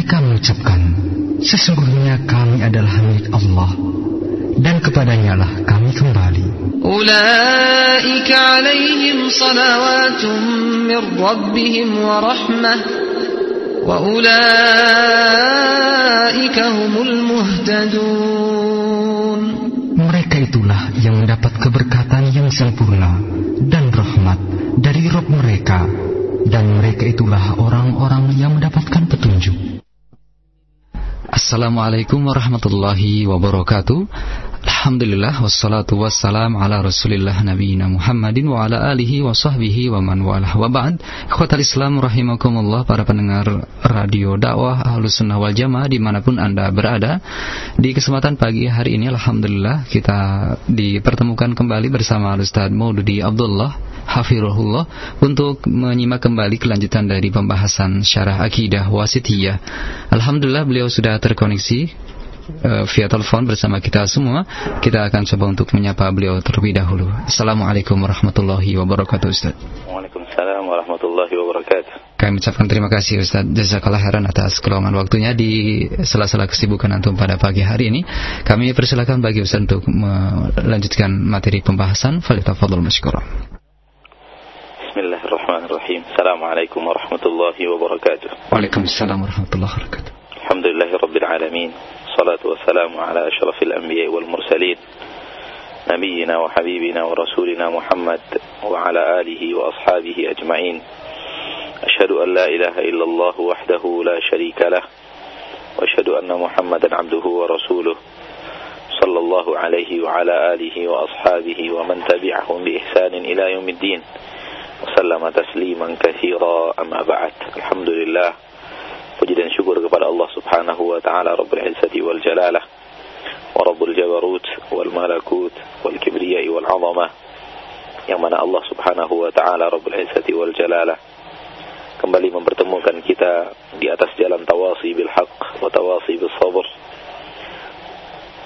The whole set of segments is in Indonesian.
Mereka mengucapkan, sesungguhnya kami adalah milik Allah dan kepadanya lah kami kembali. Ulaika alaihim salawatun min rabbihim wa rahmah wa ulaika humul muhtadun. Mereka itulah yang mendapat keberkatan yang sempurna dan rahmat dari Rob mereka dan mereka itulah orang-orang yang mendapatkan petunjuk. Assalamualaikum warahmatullahi wabarakatuh. Alhamdulillah wassalatu wassalam ala rasulillah nabiyina Muhammadin wa ala alihi wa sahbihi wa man walah wa ba'd. Ikhwatal Islam rahimakumullah para pendengar radio dakwah ahlus sunnah wal jamaah di mana pun anda berada. Di kesempatan pagi hari ini Alhamdulillah kita dipertemukan kembali bersama Ustaz Maududi Abdullah Hafirullah untuk menyimak kembali kelanjutan dari pembahasan syarah akidah wasitiyah Alhamdulillah beliau sudah terkoneksi uh, via telepon bersama kita semua. Kita akan coba untuk menyapa beliau terlebih dahulu. Assalamualaikum warahmatullahi wabarakatuh Ustaz. Waalaikumsalam warahmatullahi wabarakatuh. Kami ucapkan terima kasih Ustaz Jazakallah khairan atas keluangan waktunya di sela-sela kesibukan antum pada pagi hari ini. Kami persilakan bagi Ustaz untuk melanjutkan materi pembahasan. Falitafadhol masykurah. Bismillahirrahmanirrahim. Assalamualaikum warahmatullahi wabarakatuh. Waalaikumsalam warahmatullahi wabarakatuh. Alhamdulillahi rabbil alamin. والصلاة والسلام على أشرف الأنبياء والمرسلين نبينا وحبيبنا ورسولنا محمد وعلى آله وأصحابه أجمعين أشهد أن لا إله إلا الله وحده لا شريك له وأشهد أن محمدا عبده ورسوله صلى الله عليه وعلى آله وأصحابه ومن تبعهم بإحسان إلى يوم الدين وسلم تسليما كثيرا أما بعد الحمد لله Puji dan syukur kepada Allah Subhanahu wa taala Rabbul Izzati wal Jalalah wa Rabbul Jabarut wal Malakut wal Kibriya wal Azamah yang mana Allah Subhanahu wa taala Rabbul Izzati wal Jalalah kembali mempertemukan kita di atas jalan tawasi bil haq wa tawasi bil sabr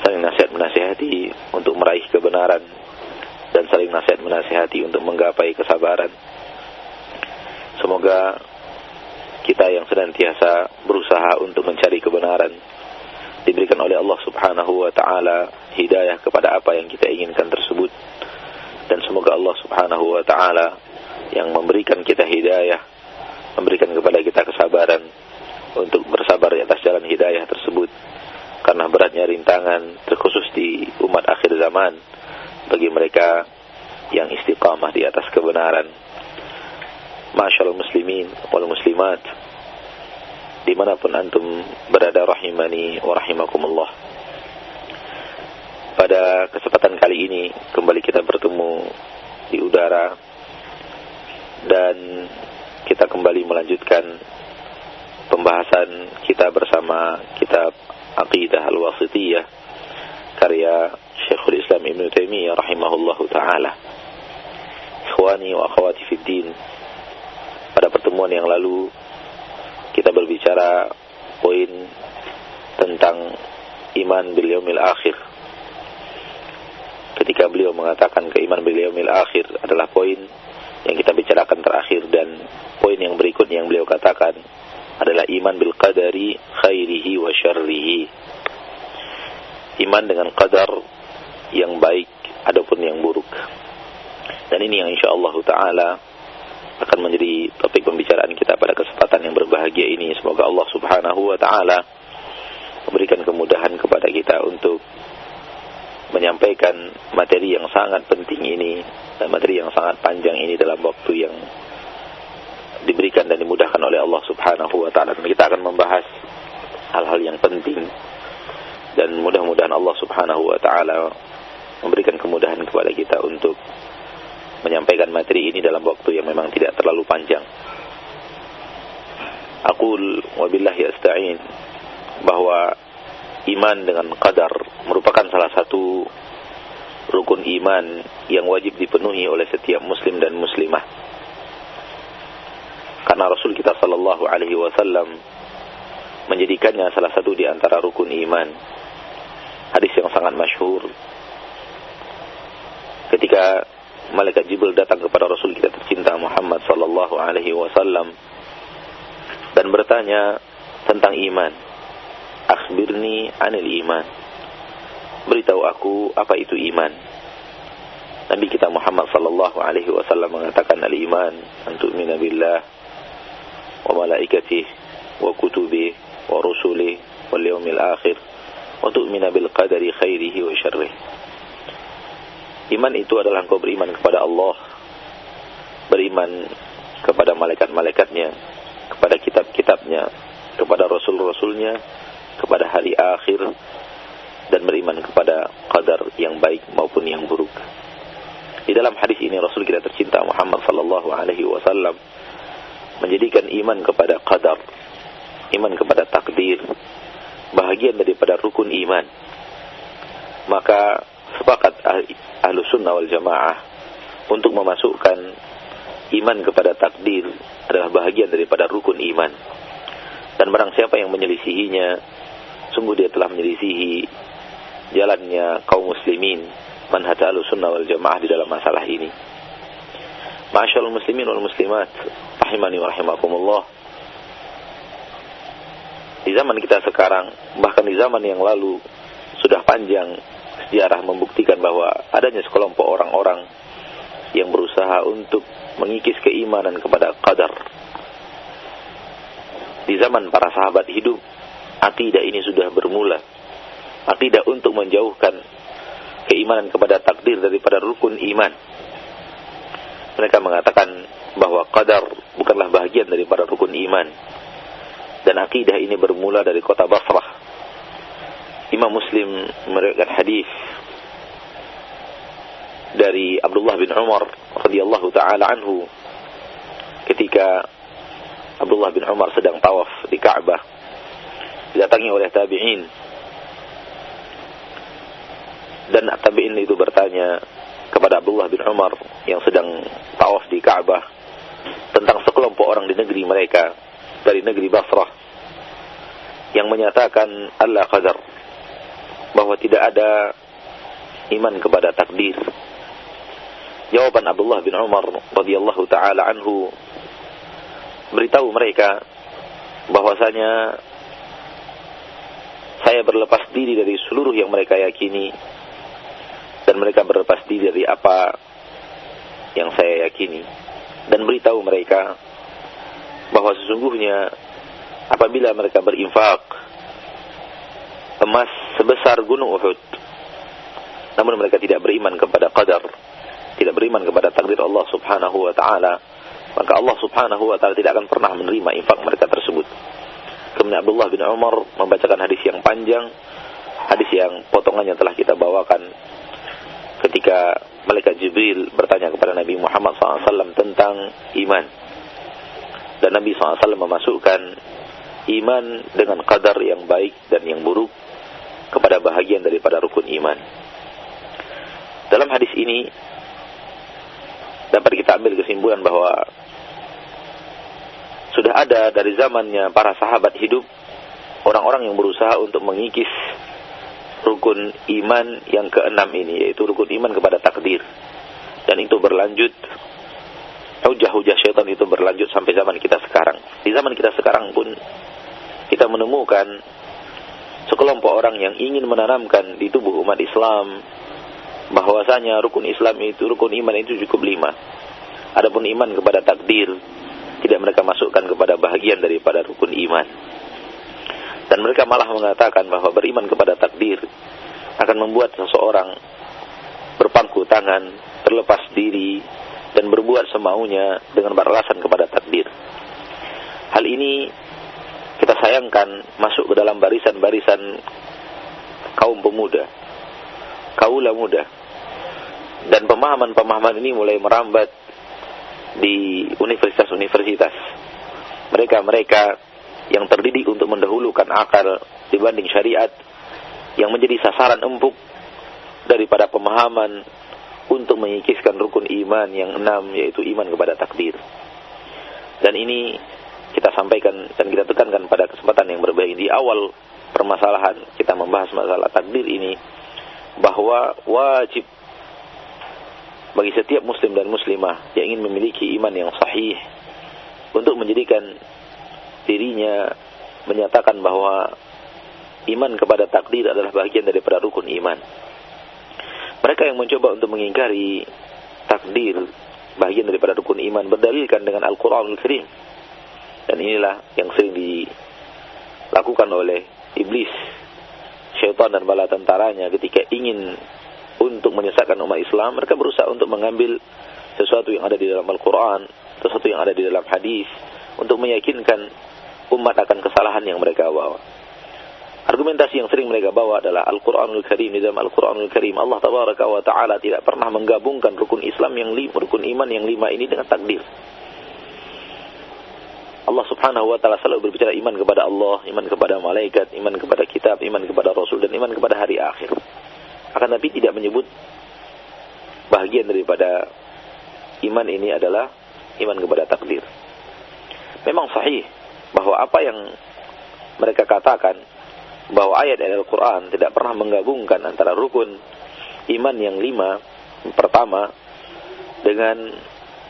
saling nasihat menasihati untuk meraih kebenaran dan saling nasihat menasihati untuk menggapai kesabaran. Semoga kita yang senantiasa berusaha untuk mencari kebenaran diberikan oleh Allah Subhanahu wa taala hidayah kepada apa yang kita inginkan tersebut. Dan semoga Allah Subhanahu wa taala yang memberikan kita hidayah memberikan kepada kita kesabaran untuk bersabar di atas jalan hidayah tersebut. Karena beratnya rintangan terkhusus di umat akhir zaman bagi mereka yang istiqamah di atas kebenaran. Masyaallah muslimin wal muslimat di mana pun antum berada rahimani wa rahimakumullah. Pada kesempatan kali ini kembali kita bertemu di udara dan kita kembali melanjutkan pembahasan kita bersama kitab Aqidah Al-Wasitiyah Ibn Taimiyah rahimahullahu taala. Ikhwani wa akhwati fid din pada pertemuan yang lalu kita berbicara poin tentang iman bil yaumil akhir. Ketika beliau mengatakan keiman bil yaumil akhir adalah poin yang kita bicarakan terakhir dan poin yang berikutnya yang beliau katakan adalah iman bil qadari khairihi wa syarrihi. Iman dengan qadar yang baik adapun yang buruk. Dan ini yang insyaallah taala akan menjadi topik pembicaraan kita pada kesempatan yang berbahagia ini. Semoga Allah Subhanahu wa taala memberikan kemudahan kepada kita untuk menyampaikan materi yang sangat penting ini dan materi yang sangat panjang ini dalam waktu yang diberikan dan dimudahkan oleh Allah Subhanahu wa taala. Kita akan membahas hal-hal yang penting dan mudah-mudahan Allah Subhanahu wa taala memberikan kemudahan kepada kita untuk menyampaikan materi ini dalam waktu yang memang tidak terlalu panjang. Aku wabillahi asta'in bahwa iman dengan qadar merupakan salah satu rukun iman yang wajib dipenuhi oleh setiap muslim dan muslimah. Karena Rasul kita sallallahu alaihi wasallam menjadikannya salah satu di antara rukun iman. Hadis yang sangat masyhur. Ketika malaikat Jibril datang kepada Rasul kita tercinta Muhammad sallallahu alaihi wasallam dan bertanya tentang iman. Akhbirni anil iman. Beritahu aku apa itu iman. Nabi kita Muhammad sallallahu alaihi wasallam mengatakan al-iman an tu'mina billah wa malaikatihi wa kutubihi wa rusulihi wal yawmil akhir wa tu'mina bil qadari khairihi wa syarrihi. Iman itu adalah engkau beriman kepada Allah, beriman kepada malaikat-malaikatnya, kepada kitab-kitabnya, kepada rasul-rasulnya, kepada hari akhir, dan beriman kepada qadar yang baik maupun yang buruk. Di dalam hadis ini Rasul kita tercinta Muhammad sallallahu alaihi wasallam menjadikan iman kepada qadar, iman kepada takdir bahagian daripada rukun iman. Maka sepakat ahlu sunnah wal jamaah untuk memasukkan iman kepada takdir adalah bahagian daripada rukun iman. Dan barang siapa yang menyelisihinya, sungguh dia telah menyelisihi jalannya kaum muslimin manhaj sunnah wal jamaah di dalam masalah ini. Masyaallah muslimin wal muslimat, rahimani wa rahimakumullah. Di zaman kita sekarang, bahkan di zaman yang lalu, sudah panjang sejarah membuktikan bahwa adanya sekelompok orang-orang yang berusaha untuk mengikis keimanan kepada qadar. Di zaman para sahabat hidup, akidah ini sudah bermula. Akidah untuk menjauhkan keimanan kepada takdir daripada rukun iman. Mereka mengatakan bahwa qadar bukanlah bagian daripada rukun iman. Dan akidah ini bermula dari kota Basrah. Imam Muslim meriwayatkan hadis dari Abdullah bin Umar radhiyallahu taala anhu ketika Abdullah bin Umar sedang tawaf di Ka'bah. Didatangi oleh tabi'in. Dan tabi'in itu bertanya kepada Abdullah bin Umar yang sedang tawaf di Ka'bah tentang sekelompok orang di negeri mereka dari negeri Basrah yang menyatakan Allah qadar bahwa tidak ada iman kepada takdir. Jawaban Abdullah bin Umar radhiyallahu taala anhu beritahu mereka bahwasanya saya berlepas diri dari seluruh yang mereka yakini dan mereka berlepas diri dari apa yang saya yakini dan beritahu mereka bahwa sesungguhnya apabila mereka berinfak emas sebesar gunung Uhud. Namun mereka tidak beriman kepada qadar tidak beriman kepada takdir Allah Subhanahu wa taala maka Allah Subhanahu wa taala tidak akan pernah menerima infak mereka tersebut. Kemudian Abdullah bin Umar membacakan hadis yang panjang hadis yang potongannya telah kita bawakan ketika malaikat Jibril bertanya kepada Nabi Muhammad SAW tentang iman. Dan Nabi SAW memasukkan iman dengan kadar yang baik dan yang buruk kepada bahagian daripada rukun iman. Dalam hadis ini dapat kita ambil kesimpulan bahwa sudah ada dari zamannya para sahabat hidup orang-orang yang berusaha untuk mengikis rukun iman yang keenam ini yaitu rukun iman kepada takdir dan itu berlanjut hujah-hujah syaitan itu berlanjut sampai zaman kita sekarang di zaman kita sekarang pun kita menemukan sekelompok orang yang ingin menanamkan di tubuh umat Islam bahwasanya rukun Islam itu rukun iman itu cukup lima adapun iman kepada takdir tidak mereka masukkan kepada bahagian daripada rukun iman dan mereka malah mengatakan bahwa beriman kepada takdir akan membuat seseorang berpangku tangan, terlepas diri, dan berbuat semaunya dengan beralasan kepada takdir. Hal ini kita sayangkan masuk ke dalam barisan-barisan kaum pemuda, kaula muda. Dan pemahaman-pemahaman ini mulai merambat di universitas-universitas. Mereka-mereka yang terdidik untuk mendahulukan akal dibanding syariat yang menjadi sasaran empuk daripada pemahaman untuk mengikiskan rukun iman yang enam yaitu iman kepada takdir. Dan ini kita sampaikan dan kita tekankan pada kesempatan yang berbeda di awal permasalahan kita membahas masalah takdir ini bahwa wajib bagi setiap muslim dan muslimah yang ingin memiliki iman yang sahih untuk menjadikan dirinya menyatakan bahwa iman kepada takdir adalah bagian daripada rukun iman. Mereka yang mencoba untuk mengingkari takdir bagian daripada rukun iman berdalilkan dengan Al-Qur'anul Karim. Dan inilah yang sering dilakukan oleh iblis, syaitan dan bala tentaranya ketika ingin untuk menyesatkan umat Islam, mereka berusaha untuk mengambil sesuatu yang ada di dalam Al-Quran, sesuatu yang ada di dalam hadis, untuk meyakinkan umat akan kesalahan yang mereka bawa. Argumentasi yang sering mereka bawa adalah Al-Quranul Karim. Di dalam Al-Quranul Karim, Allah Tabaraka wa Ta'ala tidak pernah menggabungkan rukun Islam yang lima, rukun iman yang lima ini dengan takdir. Allah Subhanahu wa taala selalu berbicara iman kepada Allah, iman kepada malaikat, iman kepada kitab, iman kepada rasul dan iman kepada hari akhir. Akan tapi tidak menyebut bahagian daripada iman ini adalah iman kepada takdir. Memang sahih bahwa apa yang mereka katakan bahwa ayat Al-Quran tidak pernah menggabungkan antara rukun iman yang lima pertama dengan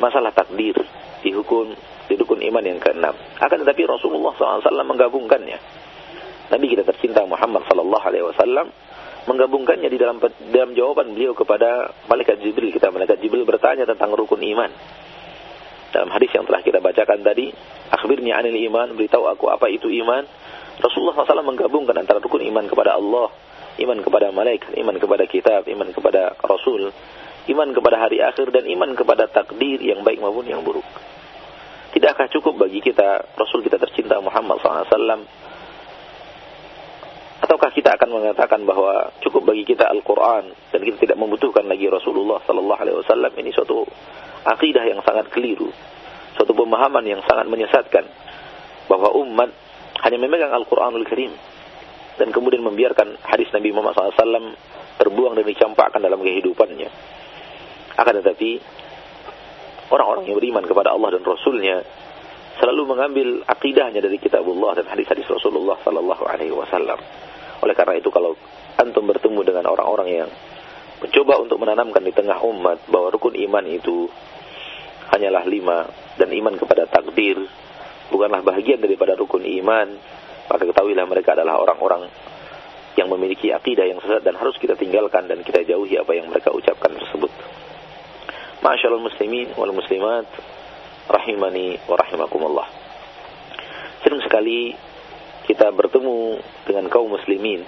masalah takdir di hukum di rukun iman yang keenam. Akan tetapi Rasulullah SAW menggabungkannya. Nabi kita tercinta Muhammad Sallallahu Alaihi Wasallam menggabungkannya di dalam dalam jawaban beliau kepada malaikat Jibril. Kita malaikat Jibril bertanya tentang rukun iman. Dalam hadis yang telah kita bacakan tadi, akhbirni anil iman, beritahu aku apa itu iman. Rasulullah SAW menggabungkan antara rukun iman kepada Allah, iman kepada malaikat, iman kepada kitab, iman kepada Rasul, iman kepada hari akhir, dan iman kepada takdir yang baik maupun yang buruk. Tidakkah cukup bagi kita, Rasul kita tercinta Muhammad SAW, ataukah kita akan mengatakan bahwa cukup bagi kita Al-Quran dan kita tidak membutuhkan lagi Rasulullah Sallallahu Alaihi Wasallam ini suatu akidah yang sangat keliru, suatu pemahaman yang sangat menyesatkan bahwa umat hanya memegang Al-Quranul Karim dan kemudian membiarkan hadis Nabi Muhammad SAW terbuang dan dicampakkan dalam kehidupannya. Akan tetapi orang-orang yang beriman kepada Allah dan Rasulnya selalu mengambil akidahnya dari kitabullah dan hadis-hadis Rasulullah Sallallahu Alaihi Wasallam. Oleh karena itu kalau antum bertemu dengan orang-orang yang mencoba untuk menanamkan di tengah umat bahwa rukun iman itu hanyalah lima dan iman kepada takdir bukanlah bagian daripada rukun iman maka ketahuilah mereka adalah orang-orang yang memiliki akidah yang sesat dan harus kita tinggalkan dan kita jauhi apa yang mereka ucapkan tersebut. Masyaallah muslimin wal muslimat rahimani wa rahimakumullah. Sering sekali kita bertemu dengan kaum muslimin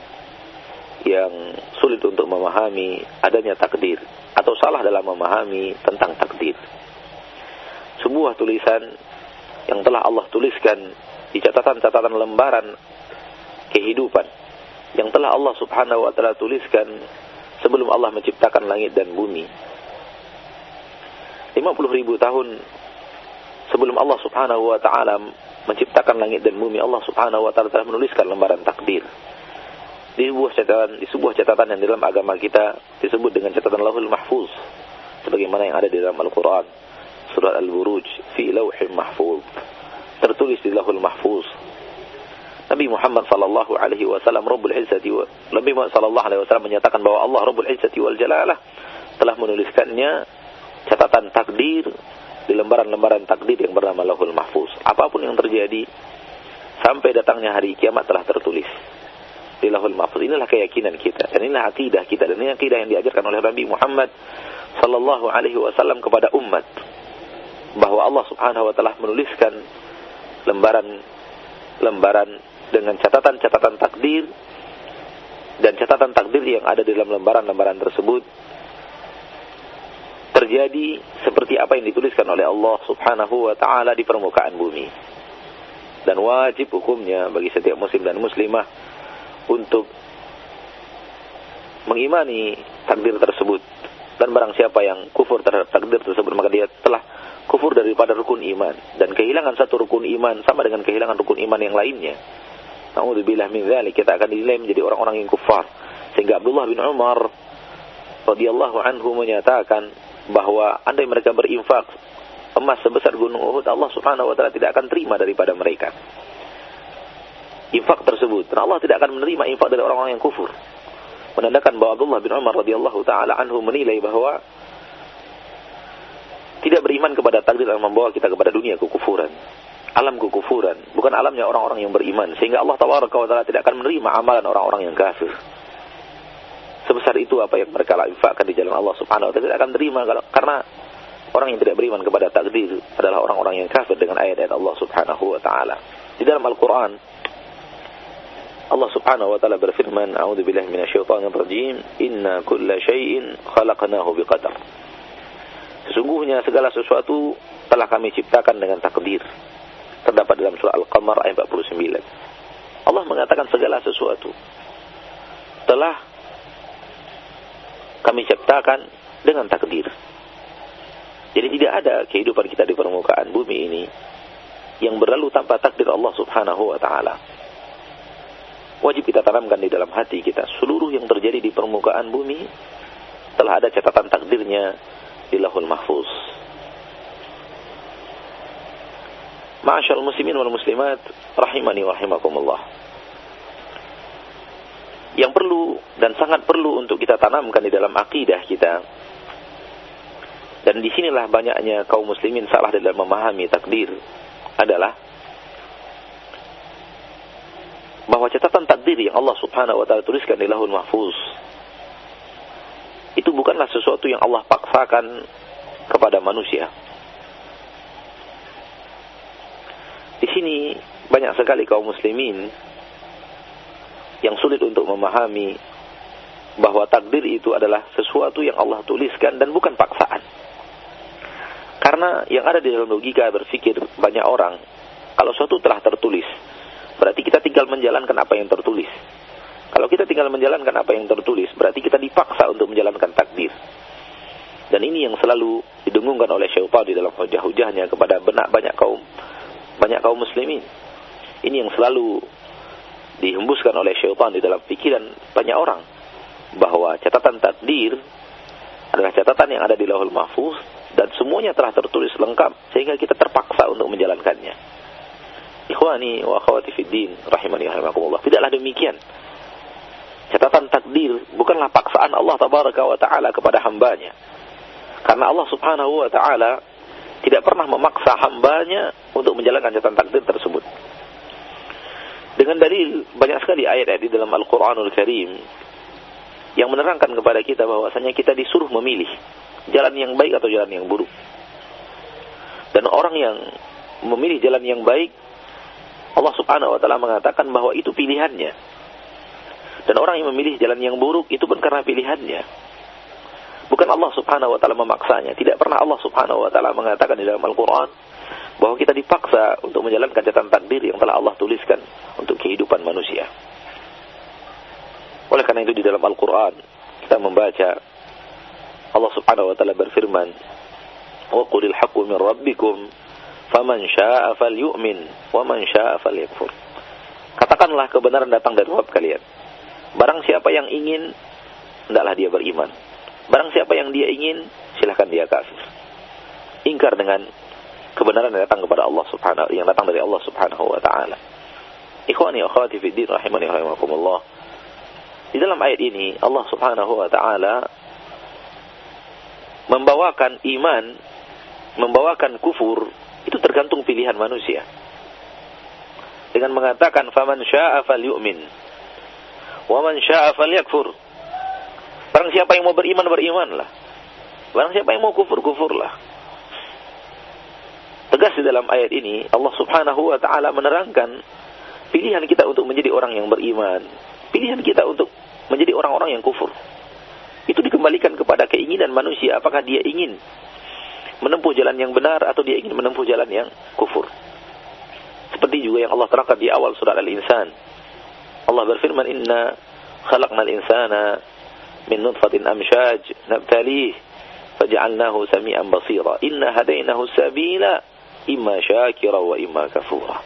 yang sulit untuk memahami adanya takdir atau salah dalam memahami tentang takdir sebuah tulisan yang telah Allah tuliskan di catatan-catatan lembaran kehidupan yang telah Allah Subhanahu wa taala tuliskan sebelum Allah menciptakan langit dan bumi. 50 ribu tahun sebelum Allah Subhanahu wa taala menciptakan langit dan bumi, Allah Subhanahu wa taala telah menuliskan lembaran takdir. Di sebuah catatan di sebuah catatan yang dalam agama kita disebut dengan catatan Lauhul Mahfuz sebagaimana yang ada di dalam Al-Qur'an. Surat Al-Buruj fi lauhin mahfuz. Tertulis di lauhul mahfuz. Nabi Muhammad sallallahu alaihi wasallam Rabbul Izzati wa Nabi Muhammad sallallahu alaihi wasallam menyatakan bahwa Allah Rabbul Izzati wal Jalalah telah menuliskannya catatan takdir di lembaran-lembaran takdir yang bernama Lauhul Mahfuz. Apa pun yang terjadi sampai datangnya hari kiamat telah tertulis di Lauhul Mahfuz. Inilah keyakinan kita dan inilah akidah kita dan ini akidah yang diajarkan oleh Nabi Muhammad sallallahu alaihi wasallam kepada umat bahwa Allah Subhanahu wa taala menuliskan lembaran-lembaran dengan catatan-catatan takdir dan catatan takdir yang ada di dalam lembaran-lembaran tersebut terjadi seperti apa yang dituliskan oleh Allah Subhanahu wa taala di permukaan bumi. Dan wajib hukumnya bagi setiap muslim dan muslimah untuk mengimani takdir tersebut. Dan barang siapa yang kufur terhadap takdir tersebut maka dia telah kufur daripada rukun iman dan kehilangan satu rukun iman sama dengan kehilangan rukun iman yang lainnya. Nauzubillah min dzalik kita akan dinilai menjadi orang-orang yang kufar. Sehingga Abdullah bin Umar radhiyallahu anhu menyatakan bahwa andai mereka berinfak emas sebesar gunung Uhud, Allah Subhanahu wa taala tidak akan terima daripada mereka. Infak tersebut, dan Allah tidak akan menerima infak dari orang-orang yang kufur. Menandakan bahwa Abdullah bin Umar radhiyallahu taala anhu menilai bahwa tidak beriman kepada takdir yang membawa kita kepada dunia kekufuran. alam kekufuran, bukan alamnya orang-orang yang beriman. Sehingga Allah Taala tidak akan menerima amalan orang-orang yang kafir. Sebesar itu apa yang mereka infakkan di jalan Allah Subhanahu wa taala tidak akan terima karena orang yang tidak beriman kepada takdir adalah orang-orang yang kafir dengan ayat-ayat Allah Subhanahu wa taala. Di dalam Al-Qur'an Allah Subhanahu wa taala berfirman, "A'udzu billahi minasyaitonir rajim. Inna kulla syai'in khalaqnahu biqadar." Sesungguhnya segala sesuatu telah kami ciptakan dengan takdir terdapat dalam surah Al-Qamar ayat 49. Allah mengatakan segala sesuatu telah kami ciptakan dengan takdir. Jadi tidak ada kehidupan kita di permukaan bumi ini yang berlalu tanpa takdir Allah Subhanahu wa taala. Wajib kita tanamkan di dalam hati kita seluruh yang terjadi di permukaan bumi telah ada catatan takdirnya di Lahul Mahfuz. Ma'asyal muslimin wal muslimat rahimani wa rahimakumullah. Yang perlu dan sangat perlu untuk kita tanamkan di dalam akidah kita. Dan di sinilah banyaknya kaum muslimin salah dalam memahami takdir adalah bahwa catatan takdir yang Allah Subhanahu wa taala tuliskan di Lahul Mahfuz itu bukanlah sesuatu yang Allah paksakan kepada manusia Di sini banyak sekali kaum muslimin yang sulit untuk memahami bahwa takdir itu adalah sesuatu yang Allah tuliskan dan bukan paksaan. Karena yang ada di dalam logika berpikir banyak orang, kalau sesuatu telah tertulis, berarti kita tinggal menjalankan apa yang tertulis. Kalau kita tinggal menjalankan apa yang tertulis, berarti kita dipaksa untuk menjalankan takdir. Dan ini yang selalu didengungkan oleh syaitan di dalam hujah-hujahnya kepada benak banyak kaum banyak kaum muslimin. Ini yang selalu dihembuskan oleh syaitan di dalam pikiran banyak orang bahwa catatan takdir adalah catatan yang ada di Lauhul Mahfuz dan semuanya telah tertulis lengkap sehingga kita terpaksa untuk menjalankannya. Ikhwani wa akhwati fid din rahimani rahimakumullah. Tidaklah demikian. Catatan takdir bukanlah paksaan Allah tabaraka wa taala kepada hambanya. Karena Allah Subhanahu wa taala tidak pernah memaksa hambanya untuk menjalankan catatan takdir tersebut. Dengan dalil banyak sekali ayat-ayat di dalam Al-Quranul Karim yang menerangkan kepada kita bahwasanya kita disuruh memilih jalan yang baik atau jalan yang buruk. Dan orang yang memilih jalan yang baik, Allah Subhanahu wa taala mengatakan bahwa itu pilihannya. Dan orang yang memilih jalan yang buruk itu pun karena pilihannya. Bukan Allah subhanahu wa ta'ala memaksanya. Tidak pernah Allah subhanahu wa ta'ala mengatakan di dalam Al-Quran bahwa kita dipaksa untuk menjalankan catatan takdir yang telah Allah tuliskan untuk kehidupan manusia. Oleh karena itu di dalam Al-Quran kita membaca Allah subhanahu wa ta'ala berfirman وَقُلِ الْحَقُّ مِنْ رَبِّكُمْ فَمَنْ شَاءَ فَلْيُؤْمِنْ وَمَنْ شَاءَ فَلْيَكْفُرْ Katakanlah kebenaran datang dari Rabb kalian. Barang siapa yang ingin, hendaklah dia beriman. Barang siapa yang dia ingin, silahkan dia kafir. Ingkar dengan kebenaran yang datang kepada Allah Subhanahu yang datang dari Allah Subhanahu wa taala. Ikhwani wa akhwati fi din rahimani rahimakumullah. Di dalam ayat ini Allah Subhanahu wa taala membawakan iman, membawakan kufur itu tergantung pilihan manusia. Dengan mengatakan faman syaa'a falyu'min wa man syaa'a falyakfur. Barang siapa yang mau beriman, berimanlah. Barang siapa yang mau kufur, kufurlah tegas di dalam ayat ini Allah Subhanahu wa taala menerangkan pilihan kita untuk menjadi orang yang beriman, pilihan kita untuk menjadi orang-orang yang kufur. Itu dikembalikan kepada keinginan manusia apakah dia ingin menempuh jalan yang benar atau dia ingin menempuh jalan yang kufur. Seperti juga yang Allah terangkan di awal surat Al-Insan. Allah berfirman inna khalaqnal insana min nutfatin amshaj nabtalih faj'alnahu sami'an basira inna hadainahu sabila imma syakira wa imma kafura.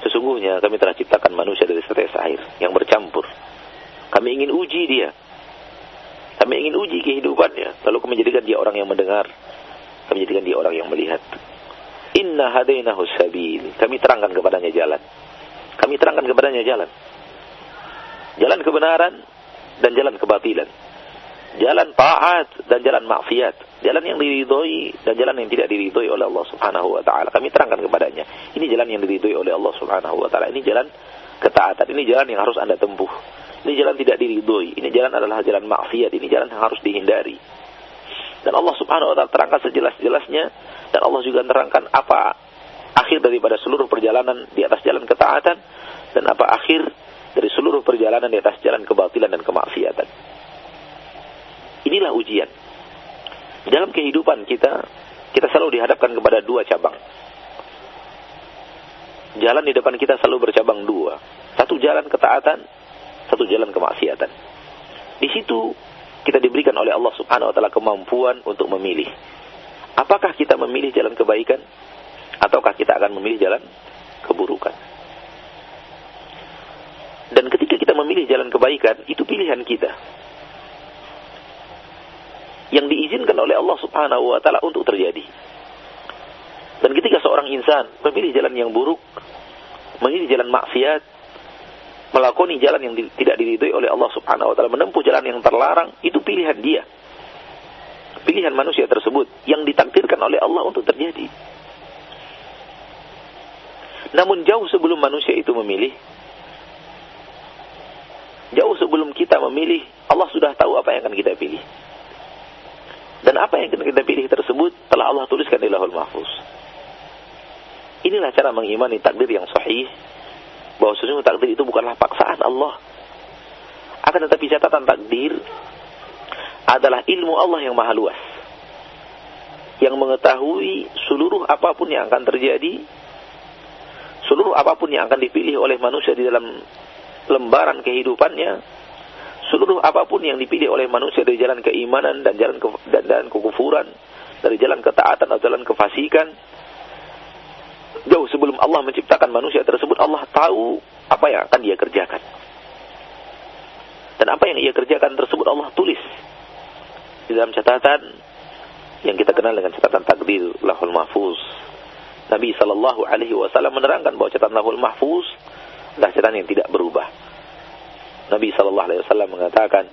Sesungguhnya kami telah ciptakan manusia dari setetes air yang bercampur. Kami ingin uji dia. Kami ingin uji kehidupannya. Lalu kami jadikan dia orang yang mendengar. Kami jadikan dia orang yang melihat. Inna hadainahu sabil. Kami terangkan kepadanya jalan. Kami terangkan kepadanya jalan. Jalan kebenaran dan jalan kebatilan jalan taat dan jalan maksiat, jalan yang diridhoi dan jalan yang tidak diridhoi oleh Allah Subhanahu wa taala. Kami terangkan kepadanya, ini jalan yang diridhoi oleh Allah Subhanahu wa taala. Ini jalan ketaatan, ini jalan yang harus Anda tempuh. Ini jalan tidak diridhoi, ini jalan adalah jalan maksiat, ini jalan yang harus dihindari. Dan Allah Subhanahu wa taala terangkan sejelas-jelasnya dan Allah juga terangkan apa akhir daripada seluruh perjalanan di atas jalan ketaatan dan apa akhir dari seluruh perjalanan di atas jalan kebatilan dan kemaksiatan. Inilah ujian. Dalam kehidupan kita, kita selalu dihadapkan kepada dua cabang. Jalan di depan kita selalu bercabang dua. Satu jalan ketaatan, satu jalan kemaksiatan. Di situ kita diberikan oleh Allah Subhanahu wa taala kemampuan untuk memilih. Apakah kita memilih jalan kebaikan ataukah kita akan memilih jalan keburukan? Dan ketika kita memilih jalan kebaikan, itu pilihan kita. Yang diizinkan oleh Allah Subhanahu wa taala untuk terjadi. Dan ketika seorang insan memilih jalan yang buruk, memilih jalan maksiat, melakoni jalan yang tidak diridhoi oleh Allah Subhanahu wa taala, menempuh jalan yang terlarang, itu pilihan dia. Pilihan manusia tersebut yang ditakdirkan oleh Allah untuk terjadi. Namun jauh sebelum manusia itu memilih, jauh sebelum kita memilih, Allah sudah tahu apa yang akan kita pilih. Dan apa yang kita pilih tersebut telah Allah tuliskan di lahul mahfuz. Inilah cara mengimani takdir yang sahih bahwa sesungguhnya takdir itu bukanlah paksaan Allah. Akan tetapi catatan takdir adalah ilmu Allah yang maha luas. Yang mengetahui seluruh apa pun yang akan terjadi, seluruh apa pun yang akan dipilih oleh manusia di dalam lembaran kehidupannya, seluruh apa pun yang dipilih oleh manusia dari jalan keimanan dan jalan ke, dan, dan kekufuran, dari jalan ketaatan atau jalan kefasikan, jauh sebelum Allah menciptakan manusia tersebut, Allah tahu apa yang akan dia kerjakan. Dan apa yang ia kerjakan tersebut Allah tulis di dalam catatan yang kita kenal dengan catatan takdir lahul mahfuz. Nabi Shallallahu Alaihi Wasallam menerangkan bahwa catatan lahul mahfuz adalah catatan yang tidak berubah. Nabi Shallallahu Alaihi Wasallam mengatakan,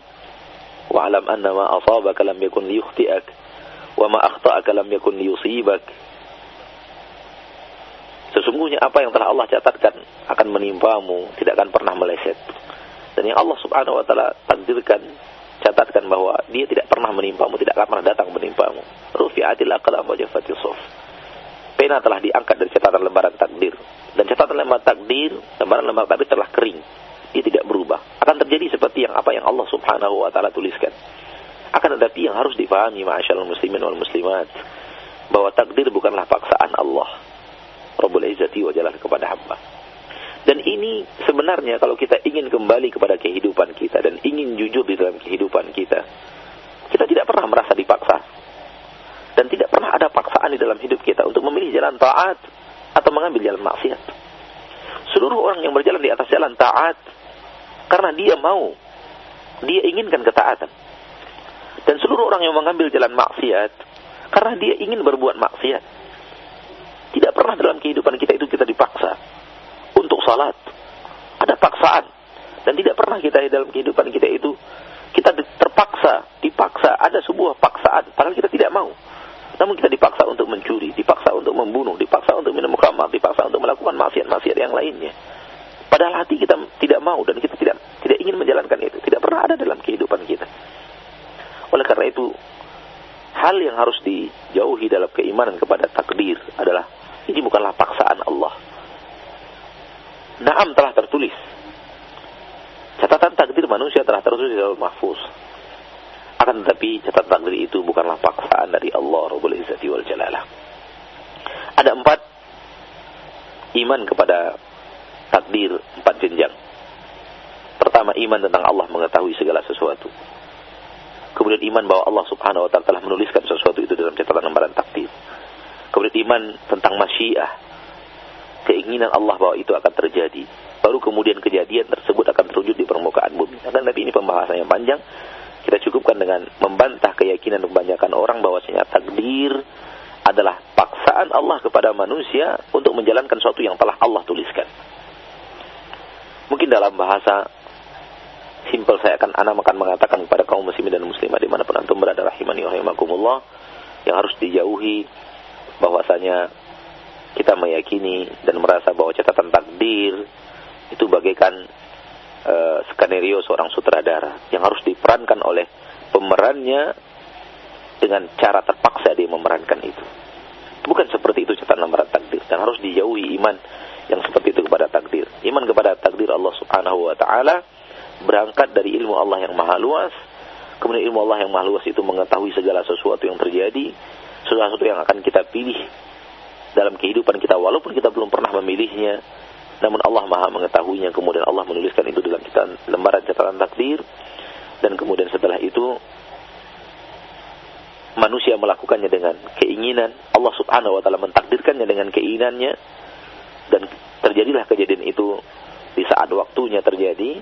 "Wa'lam anna ma asabaka lam yakun liyukhti'ak, wa ma akhta'aka lam yakun liyusibak." Sesungguhnya apa yang telah Allah catatkan akan menimpamu, tidak akan pernah meleset. Dan yang Allah Subhanahu wa taala takdirkan, catatkan bahwa dia tidak pernah menimpamu, tidak akan pernah datang menimpamu. Rufi'atil aqlam wa jaffatis suf. Pena telah diangkat dari catatan lembaran takdir. Dan catatan lembaran takdir, lembaran lembaran takdir telah kering. Dia tidak berubah. Akan terjadi seperti yang apa yang Allah Subhanahu wa taala tuliskan. Akan tetapi yang harus dipahami ma'asyiral muslimin wal muslimat bahwa takdir bukanlah paksaan Allah Rabbul Izzati wa Jalal kepada hamba. Dan ini sebenarnya kalau kita ingin kembali kepada kehidupan kita dan ingin jujur di dalam kehidupan kita, kita tidak pernah merasa dipaksa. Dan tidak pernah ada paksaan di dalam hidup kita untuk memilih jalan taat atau mengambil jalan maksiat. Seluruh orang yang berjalan di atas jalan taat karena dia mau, dia inginkan ketaatan. Dan seluruh orang yang mengambil jalan maksiat karena dia ingin berbuat maksiat. Tidak pernah dalam kehidupan kita itu kita dipaksa untuk salat. Ada paksaan. Dan tidak pernah kita dalam kehidupan kita itu kita terpaksa, dipaksa, ada sebuah paksaan padahal kita tidak mau. Namun kita dipaksa untuk mencuri, dipaksa untuk membunuh, dipaksa untuk minum khamar, dipaksa untuk melakukan maksiat-maksiat yang lainnya. Padahal hati kita tidak mau dan kita tidak tidak ingin menjalankan itu. Tidak pernah ada dalam kehidupan kita. Oleh karena itu, hal yang harus dijauhi dalam keimanan kepada takdir adalah ini bukanlah paksaan Allah. Naam telah tertulis. Catatan takdir manusia telah tertulis dalam mahfuz. Akan tetapi catatan takdir itu bukanlah paksaan dari Allah Rabbul Izzati wal Jalalah. Ada empat iman kepada takdir, empat jenjang. Pertama, iman tentang Allah mengetahui segala sesuatu. Kemudian iman bahwa Allah subhanahu wa ta'ala telah menuliskan sesuatu itu dalam catatan lembaran takdir. Kemudian iman tentang masyiah. Keinginan Allah bahwa itu akan terjadi. Baru kemudian kejadian tersebut akan terwujud di permukaan bumi. Dan tapi ini pembahasan yang panjang. Kita cukupkan dengan membantah keyakinan kebanyakan orang bahwasanya takdir adalah paksaan Allah kepada manusia untuk menjalankan sesuatu yang telah Allah tuliskan. Mungkin dalam bahasa Simpel saya akan anak akan mengatakan kepada kaum muslimin dan muslimah di mana pun antum berada rahimani rahimakumullah yang harus dijauhi bahwasanya kita meyakini dan merasa bahwa catatan takdir itu bagaikan uh, skenario seorang sutradara yang harus diperankan oleh pemerannya dengan cara terpaksa dia memerankan itu. Bukan seperti itu catatan takdir dan harus dijauhi iman yang seperti itu kepada takdir. Iman kepada takdir Allah Subhanahu wa taala berangkat dari ilmu Allah yang maha luas. Kemudian ilmu Allah yang maha luas itu mengetahui segala sesuatu yang terjadi, sesuatu yang akan kita pilih dalam kehidupan kita walaupun kita belum pernah memilihnya. Namun Allah maha mengetahuinya. Kemudian Allah menuliskan itu dalam kita lembaran catatan takdir. Dan kemudian setelah itu manusia melakukannya dengan keinginan. Allah subhanahu wa ta'ala mentakdirkannya dengan keinginannya dan terjadilah kejadian itu di saat waktunya terjadi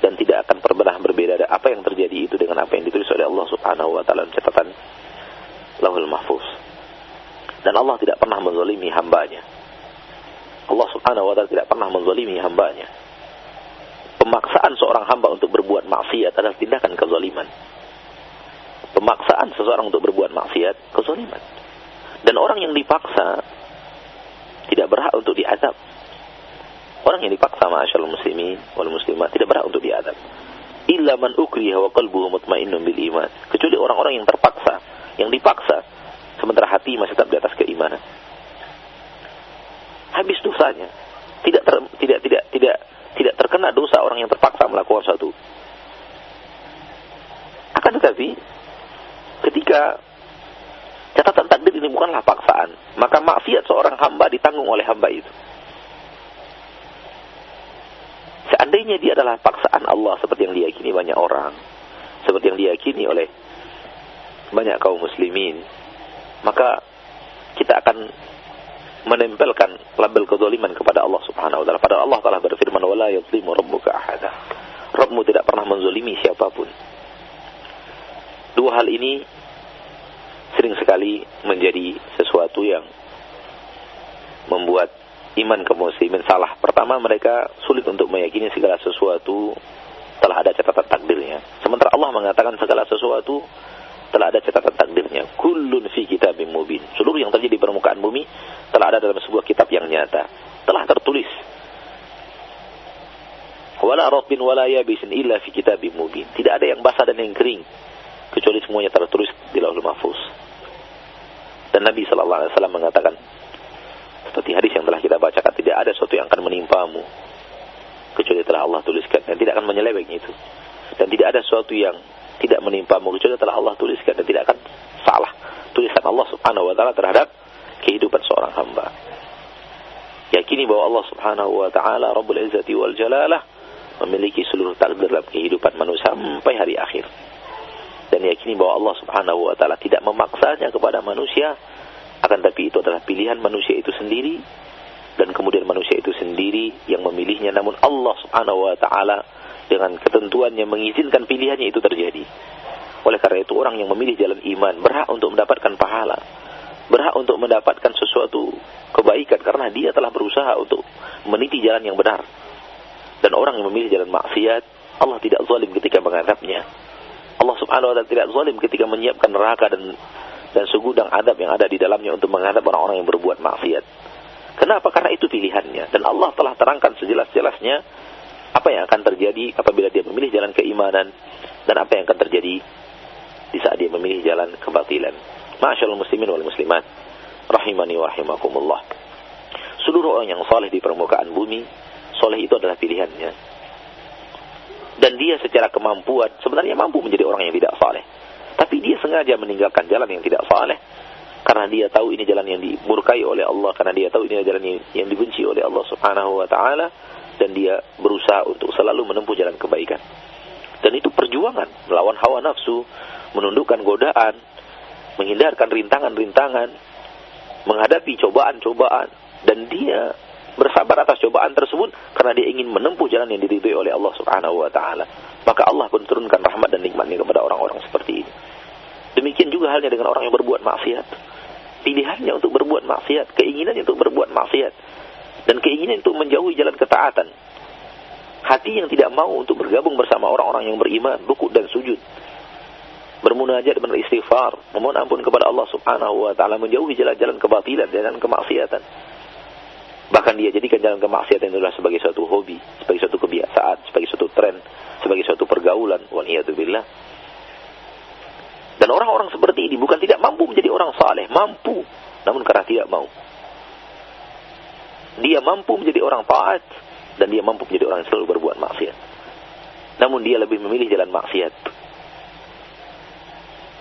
dan tidak akan pernah berbeda apa yang terjadi itu dengan apa yang ditulis oleh Allah subhanahu wa ta'ala catatan lahul mahfuz dan Allah tidak pernah menzalimi hambanya. Allah subhanahu wa ta'ala tidak pernah menzalimi hambanya. Pemaksaan seorang hamba untuk berbuat maksiat adalah tindakan kezaliman. Pemaksaan seseorang untuk berbuat maksiat, kezaliman. Dan orang yang dipaksa tidak berhak untuk diadab. Orang yang dipaksa ma'asyal muslimin wal muslimat tidak berhak untuk diadab. Illa man ukriha wa qalbuhu mutmainnun bil iman. Kecuali orang-orang yang terpaksa, yang dipaksa sementara hati masih tetap di atas keimanan. Habis dosanya. Tidak ter, tidak tidak tidak tidak terkena dosa orang yang terpaksa melakukan suatu. Akan tetapi ketika catatan takdir ini bukanlah paksaan, maka maksiat seorang hamba ditanggung oleh hamba itu. Seandainya dia adalah paksaan Allah seperti yang diyakini banyak orang, seperti yang diyakini oleh banyak kaum muslimin, maka kita akan menempelkan label kezaliman kepada Allah Subhanahu wa taala. Padahal Allah telah berfirman wala yuzlimu rabbuka ahada. Rabbmu tidak pernah menzalimi siapa pun. Dua hal ini sering sekali menjadi sesuatu yang membuat iman kaum muslimin salah. Pertama mereka sulit untuk meyakini segala sesuatu telah ada catatan takdirnya. Sementara Allah mengatakan segala sesuatu telah ada catatan takdirnya. Kullun fi kitabim mubin. Seluruh yang terjadi di permukaan bumi telah ada dalam sebuah kitab yang nyata. Telah tertulis. Wala rabbin wala yabisin illa fi kitabim mubin. Tidak ada yang basah dan yang kering kecuali semuanya tertulis di Lauhul Mahfuz. Dan Nabi sallallahu alaihi wasallam mengatakan seperti hadis yang telah kita bacakan tidak ada sesuatu yang akan menimpamu kecuali telah Allah tuliskan dan tidak akan menyeleweng itu. Dan tidak ada sesuatu yang tidak menimpamu kecuali telah Allah tuliskan dan tidak akan salah tulisan Allah Subhanahu wa taala terhadap kehidupan seorang hamba. Yakini bahwa Allah Subhanahu wa taala Rabbul Izzati wal Jalalah memiliki seluruh takdir dalam kehidupan manusia sampai hari akhir. Dan yakini bahwa Allah Subhanahu wa taala tidak memaksanya kepada manusia akan tapi itu adalah pilihan manusia itu sendiri dan kemudian manusia itu sendiri yang memilihnya namun Allah Subhanahu wa taala dengan ketentuan yang mengizinkan pilihannya itu terjadi. Oleh karena itu orang yang memilih jalan iman berhak untuk mendapatkan pahala. Berhak untuk mendapatkan sesuatu kebaikan karena dia telah berusaha untuk meniti jalan yang benar. Dan orang yang memilih jalan maksiat, Allah tidak zalim ketika mengadabnya. Allah subhanahu wa ta'ala tidak zalim ketika menyiapkan neraka dan dan segudang adab yang ada di dalamnya untuk menghadap orang-orang yang berbuat maksiat. Kenapa? Karena itu pilihannya. Dan Allah telah terangkan sejelas-jelasnya apa yang akan terjadi apabila dia memilih jalan keimanan dan apa yang akan terjadi di saat dia memilih jalan kebatilan. Masyaallah muslimin wal muslimat rahimani wa rahimakumullah. Seluruh orang yang saleh di permukaan bumi, saleh itu adalah pilihannya. Dan dia secara kemampuan sebenarnya mampu menjadi orang yang tidak saleh. Tapi dia sengaja meninggalkan jalan yang tidak saleh karena dia tahu ini jalan yang dimurkai oleh Allah, karena dia tahu ini jalan yang, yang dibenci oleh Allah Subhanahu wa taala dan dia berusaha untuk selalu menempuh jalan kebaikan. Dan itu perjuangan melawan hawa nafsu, menundukkan godaan, menghindarkan rintangan-rintangan, menghadapi cobaan-cobaan dan dia bersabar atas cobaan tersebut karena dia ingin menempuh jalan yang diridhoi oleh Allah Subhanahu wa taala. Maka Allah pun turunkan rahmat dan nikmatnya kepada orang-orang seperti ini. Demikian juga halnya dengan orang yang berbuat maksiat. Pilihannya untuk berbuat maksiat, keinginannya untuk berbuat maksiat dan keinginan untuk menjauhi jalan ketaatan. Hati yang tidak mau untuk bergabung bersama orang-orang yang beriman, rukuk dan sujud. Bermunajat dan beristighfar, memohon ampun kepada Allah Subhanahu wa taala, menjauhi jalan-jalan kebatilan dan kemaksiatan. Bahkan dia jadikan jalan kemaksiatan adalah sebagai suatu hobi, sebagai suatu kebiasaan, sebagai suatu tren, sebagai suatu pergaulan. Waliyadzubillah. Dan orang-orang seperti ini bukan tidak mampu menjadi orang saleh, mampu, namun karena tidak mau. Dia mampu menjadi orang taat dan dia mampu menjadi orang yang selalu berbuat maksiat. Namun dia lebih memilih jalan maksiat.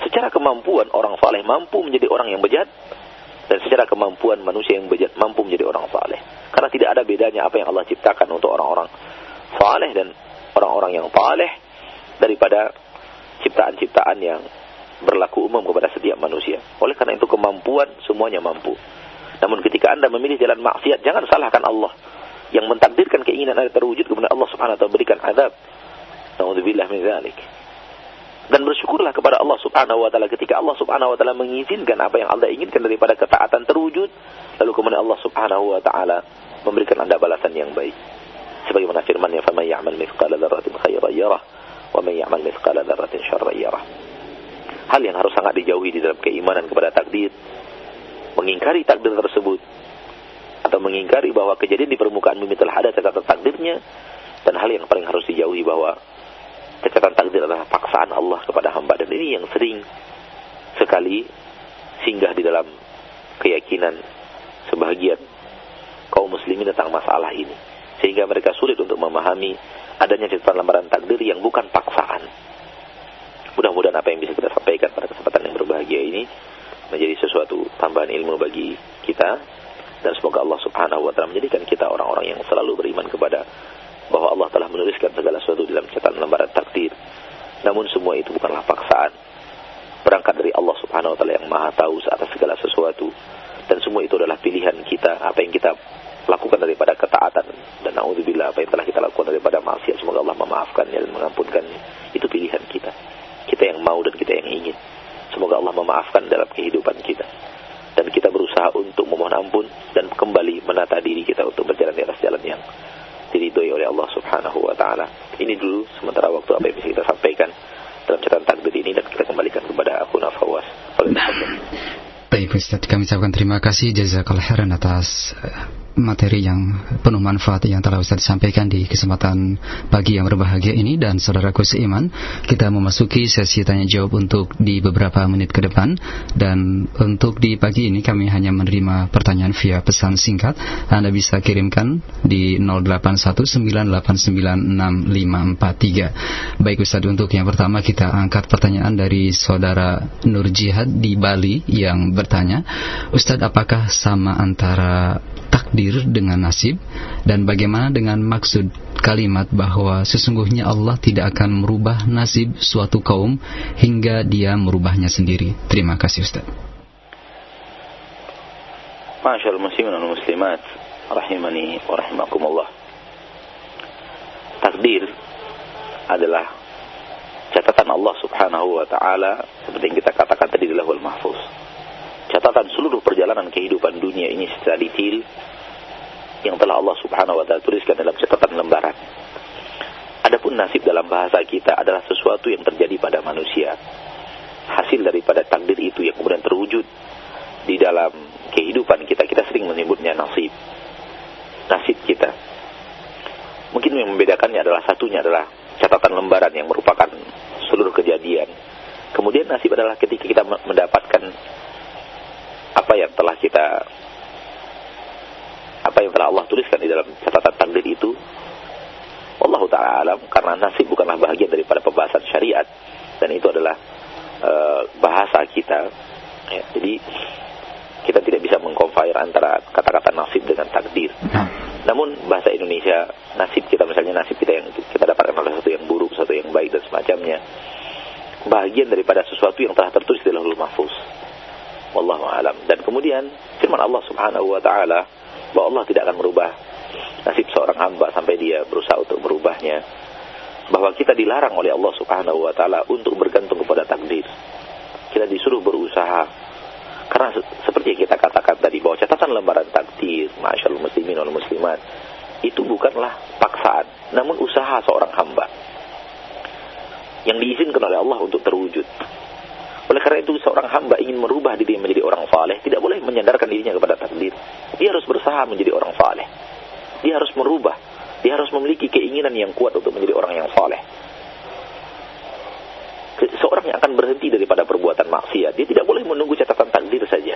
Secara kemampuan orang saleh mampu menjadi orang yang bejat dan secara kemampuan manusia yang mampu menjadi orang saleh. Karena tidak ada bedanya apa yang Allah ciptakan untuk orang-orang saleh dan orang-orang yang saleh daripada ciptaan-ciptaan yang berlaku umum kepada setiap manusia. Oleh karena itu kemampuan semuanya mampu. Namun ketika Anda memilih jalan maksiat, jangan salahkan Allah yang mentakdirkan keinginan Anda terwujud kemudian Allah Subhanahu wa taala berikan azab. Nauzubillah min dzalik. Dan bersyukurlah kepada Allah Subhanahu wa taala ketika Allah Subhanahu wa taala mengizinkan apa yang Anda inginkan daripada ketaatan terwujud, lalu kemudian Allah Subhanahu wa taala memberikan Anda balasan yang baik. Sebagaimana firman-Nya, "Faman ya'mal mithqala dzarratin khairan yarah, wa man ya'mal mithqala dzarratin syarran yarah." hal yang harus sangat dijauhi di dalam keimanan kepada takdir. Mengingkari takdir tersebut atau mengingkari bahwa kejadian di permukaan bumi telah ada catatan takdirnya dan hal yang paling harus dijauhi bahwa catatan takdir adalah paksaan Allah kepada hamba dan ini yang sering sekali singgah di dalam keyakinan sebahagian kaum muslimin tentang masalah ini. Sehingga mereka sulit untuk memahami adanya catatan lembaran takdir yang bukan paksaan. Mudah-mudahan apa yang bisa kita sampaikan pada kesempatan yang berbahagia ini menjadi sesuatu tambahan ilmu bagi kita. Dan semoga Allah Subhanahu wa taala menjadikan kita orang-orang yang selalu beriman kepada bahwa Allah telah menuliskan segala sesuatu dalam catatan lembaran takdir. Namun semua itu bukanlah paksaan. Berangkat dari Allah Subhanahu wa taala yang Maha tahu atas segala sesuatu dan semua itu adalah pilihan kita apa yang kita lakukan daripada ketaatan dan naudzubillah apa yang telah kita lakukan daripada maksiat semoga Allah memaafkannya dan mengampunkannya itu pilihan kita kita yang mau dan kita yang ingin. Semoga Allah memaafkan dalam kehidupan kita. Dan kita berusaha untuk memohon ampun dan kembali menata diri kita untuk berjalan di atas jalan yang diridhoi oleh Allah Subhanahu wa taala. Ini dulu sementara waktu apa yang bisa kita sampaikan dalam catatan takdir ini dan kita kembalikan kepada aku Nafawas. Baik Ustaz, kami ucapkan terima kasih jazakallah khairan atas materi yang penuh manfaat yang telah Ustaz sampaikan di kesempatan pagi yang berbahagia ini. Dan saudaraku seiman kita memasuki sesi tanya jawab untuk di beberapa menit ke depan. Dan untuk di pagi ini kami hanya menerima pertanyaan via pesan singkat. Anda bisa kirimkan di 0819896543 baik Ustaz untuk yang pertama kita angkat pertanyaan dari saudara Nur Jihad di Bali yang bertanya Ustadz apakah sama antara takdir dengan nasib dan bagaimana dengan maksud kalimat bahwa sesungguhnya Allah tidak akan merubah nasib suatu kaum hingga dia merubahnya sendiri. Terima kasih Ustaz. Masyaallah muslimin dan muslimat rahimani wa rahimakumullah. Takdir adalah catatan Allah Subhanahu wa taala seperti yang kita katakan tadi di Lahul Mahfuz catatan seluruh perjalanan kehidupan dunia ini secara detail yang telah Allah Subhanahu wa taala tuliskan dalam catatan lembaran. Adapun nasib dalam bahasa kita adalah sesuatu yang terjadi pada manusia. Hasil daripada takdir itu yang kemudian terwujud di dalam kehidupan kita. Kita sering menyebutnya nasib. Nasib kita. Mungkin yang membedakannya adalah satunya adalah catatan lembaran yang merupakan seluruh kejadian. Kemudian nasib adalah ketika kita mendapatkan apa yang telah kita apa yang telah Allah tuliskan di dalam catatan takdir itu Allah taala alam karena nasib bukanlah bagian daripada pembahasan syariat dan itu adalah uh, bahasa kita ya, jadi kita tidak bisa mengkonfir antara kata-kata nasib dengan takdir. Nah. Namun bahasa Indonesia nasib kita misalnya nasib kita yang kita dapatkan oleh sesuatu yang buruk, sesuatu yang baik dan semacamnya bagian daripada sesuatu yang telah tertulis di Lauhul Mahfuz. Wallahu alam. Dan kemudian firman Allah Subhanahu wa taala bahwa Allah tidak akan merubah nasib seorang hamba sampai dia berusaha untuk merubahnya. Bahwa kita dilarang oleh Allah Subhanahu wa taala untuk bergantung kepada takdir. Kita disuruh berusaha. Karena seperti yang kita katakan tadi bahwa catatan lembaran takdir, masyaallah muslimin wal muslimat, itu bukanlah paksaan. namun usaha seorang hamba yang diizinkan oleh Allah untuk terwujud. Oleh karena itu seorang hamba ingin merubah diri menjadi orang saleh, tidak boleh menyandarkan dirinya kepada takdir. Dia harus berusaha menjadi orang saleh. Dia harus merubah. Dia harus memiliki keinginan yang kuat untuk menjadi orang yang saleh. Seorang yang akan berhenti daripada perbuatan maksiat, dia tidak boleh menunggu catatan takdir saja.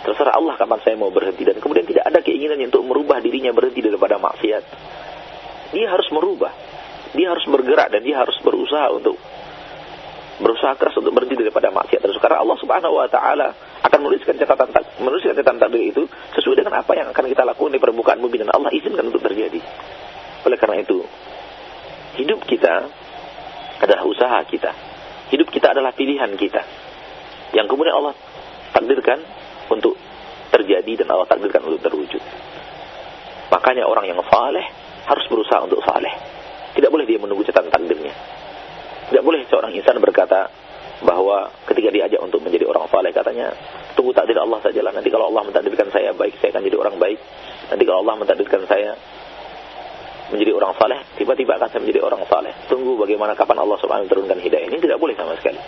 Terserah Allah kapan saya mau berhenti dan kemudian tidak ada keinginan untuk merubah dirinya berhenti daripada maksiat. Dia harus merubah. Dia harus bergerak dan dia harus berusaha untuk berusaha keras untuk berhenti daripada maksiat terus karena Allah Subhanahu wa taala akan menuliskan catatan menuliskan catatan takdir itu sesuai dengan apa yang akan kita lakukan di permukaan bumi dan Allah izinkan untuk terjadi. Oleh karena itu, hidup kita adalah usaha kita. Hidup kita adalah pilihan kita. Yang kemudian Allah takdirkan untuk terjadi dan Allah takdirkan untuk terwujud. Makanya orang yang saleh harus berusaha untuk saleh. Tidak boleh dia menunggu catatan takdirnya. Tidak boleh seorang insan berkata bahwa ketika diajak untuk menjadi orang saleh katanya tunggu takdir Allah sajalah. Nanti kalau Allah mentakdirkan saya baik saya akan jadi orang baik. Nanti kalau Allah mentakdirkan saya menjadi orang saleh tiba-tiba akan saya menjadi orang saleh. Tunggu bagaimana kapan Allah subhanahu wa turunkan hidayah. Ini tidak boleh sama sekali.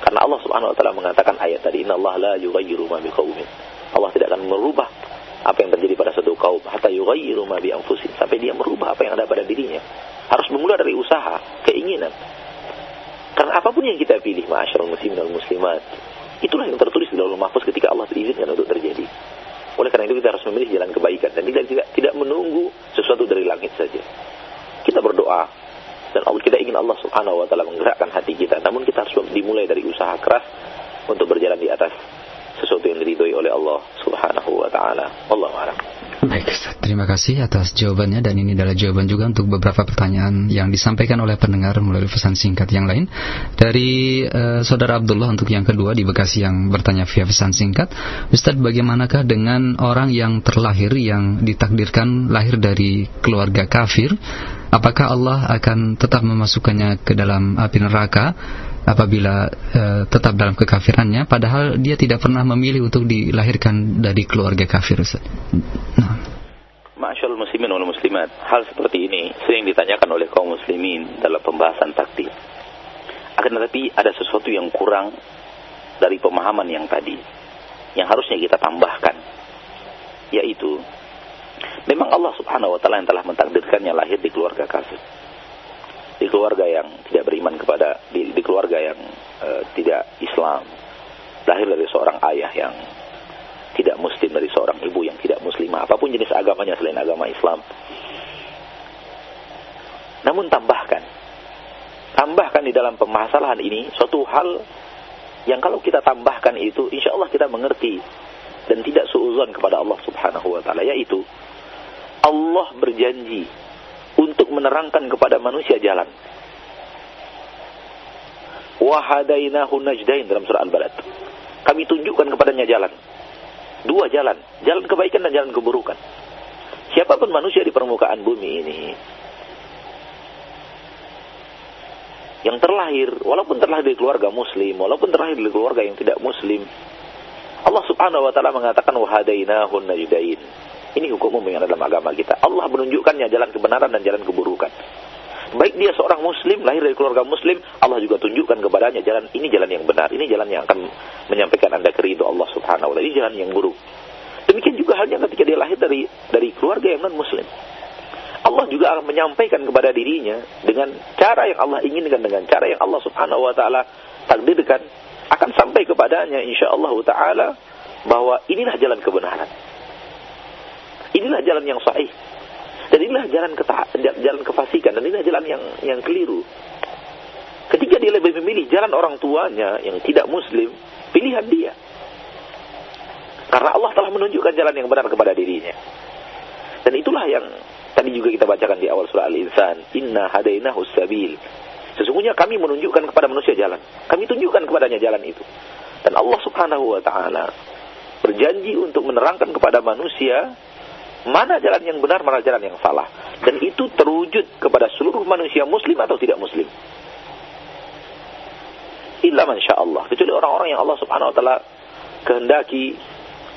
Karena Allah subhanahu wa taala mengatakan ayat tadi inna Allah la yughayyiru ma biqaumin Allah tidak akan merubah apa yang terjadi pada satu kaum hatta yughayyiru ma bi anfusihim. Sampai dia merubah apa yang ada pada dirinya. Harus bermula dari usaha keinginan karena apa pun yang kita pilih, ma'asyarul muslimin dan muslimat, itulah yang tertulis di dalam mahfuz ketika Allah izinkan untuk terjadi. Oleh karena itu kita harus memilih jalan kebaikan dan tidak tidak, tidak menunggu sesuatu dari langit saja. Kita berdoa dan Allah kita ingin Allah Subhanahu wa taala menggerakkan hati kita, namun kita harus dimulai dari usaha keras untuk berjalan di atas sesuatu yang diridhoi oleh Allah Subhanahu wa taala. Wallahu a'lam. Terima kasih atas jawabannya dan ini adalah jawaban juga untuk beberapa pertanyaan yang disampaikan oleh pendengar melalui pesan singkat yang lain. Dari uh, saudara Abdullah untuk yang kedua di Bekasi yang bertanya via pesan singkat, Ustaz bagaimanakah dengan orang yang terlahir yang ditakdirkan lahir dari keluarga kafir? Apakah Allah akan tetap memasukkannya ke dalam api neraka apabila uh, tetap dalam kekafirannya padahal dia tidak pernah memilih untuk dilahirkan dari keluarga kafir Ustaz. Nah. Masyaallah muslimin wal muslimat, hal seperti ini sering ditanyakan oleh kaum muslimin dalam pembahasan takdir. Akan tetapi ada sesuatu yang kurang dari pemahaman yang tadi yang harusnya kita tambahkan yaitu memang Allah Subhanahu wa taala yang telah mentakdirkannya lahir di keluarga kafir. Di keluarga yang tidak beriman kepada di, di keluarga yang uh, tidak Islam. Lahir dari seorang ayah yang tidak muslim dari seorang ibu yang tidak muslimah apa pun jenis agamanya selain agama Islam namun tambahkan tambahkan di dalam permasalahan ini suatu hal yang kalau kita tambahkan itu insya Allah kita mengerti dan tidak suuzon kepada Allah subhanahu wa ta'ala yaitu Allah berjanji untuk menerangkan kepada manusia jalan. Wahadainahu najdain dalam surah Al-Balad. Kami tunjukkan kepadanya jalan. Dua jalan. Jalan kebaikan dan jalan keburukan. Siapa pun manusia di permukaan bumi ini. Yang terlahir, walaupun terlahir dari keluarga muslim, walaupun terlahir dari keluarga yang tidak muslim. Allah subhanahu wa ta'ala mengatakan wahadainahu najdain ini hukum umum yang ada dalam agama kita. Allah menunjukkannya jalan kebenaran dan jalan keburukan. Baik dia seorang muslim, lahir dari keluarga muslim, Allah juga tunjukkan kepadanya jalan ini jalan yang benar, ini jalan yang akan menyampaikan Anda ke ridho Allah Subhanahu wa taala. Ini jalan yang buruk. Demikian juga halnya ketika dia lahir dari dari keluarga yang non muslim. Allah juga akan menyampaikan kepada dirinya dengan cara yang Allah inginkan dengan cara yang Allah Subhanahu wa taala takdirkan akan sampai kepadanya insyaallah taala bahwa inilah jalan kebenaran. Inilah jalan yang sahih. Dan inilah jalan keta jalan kefasikan dan inilah jalan yang yang keliru. Ketika dia lebih memilih jalan orang tuanya yang tidak muslim, pilihan dia. Karena Allah telah menunjukkan jalan yang benar kepada dirinya. Dan itulah yang tadi juga kita bacakan di awal surah Al-Insan, "Inna hadainahu sabil." Sesungguhnya kami menunjukkan kepada manusia jalan. Kami tunjukkan kepadanya jalan itu. Dan Allah Subhanahu wa taala berjanji untuk menerangkan kepada manusia mana jalan yang benar, mana jalan yang salah. Dan itu terwujud kepada seluruh manusia muslim atau tidak muslim. Illa masya Allah. Kecuali orang-orang yang Allah subhanahu wa ta'ala kehendaki.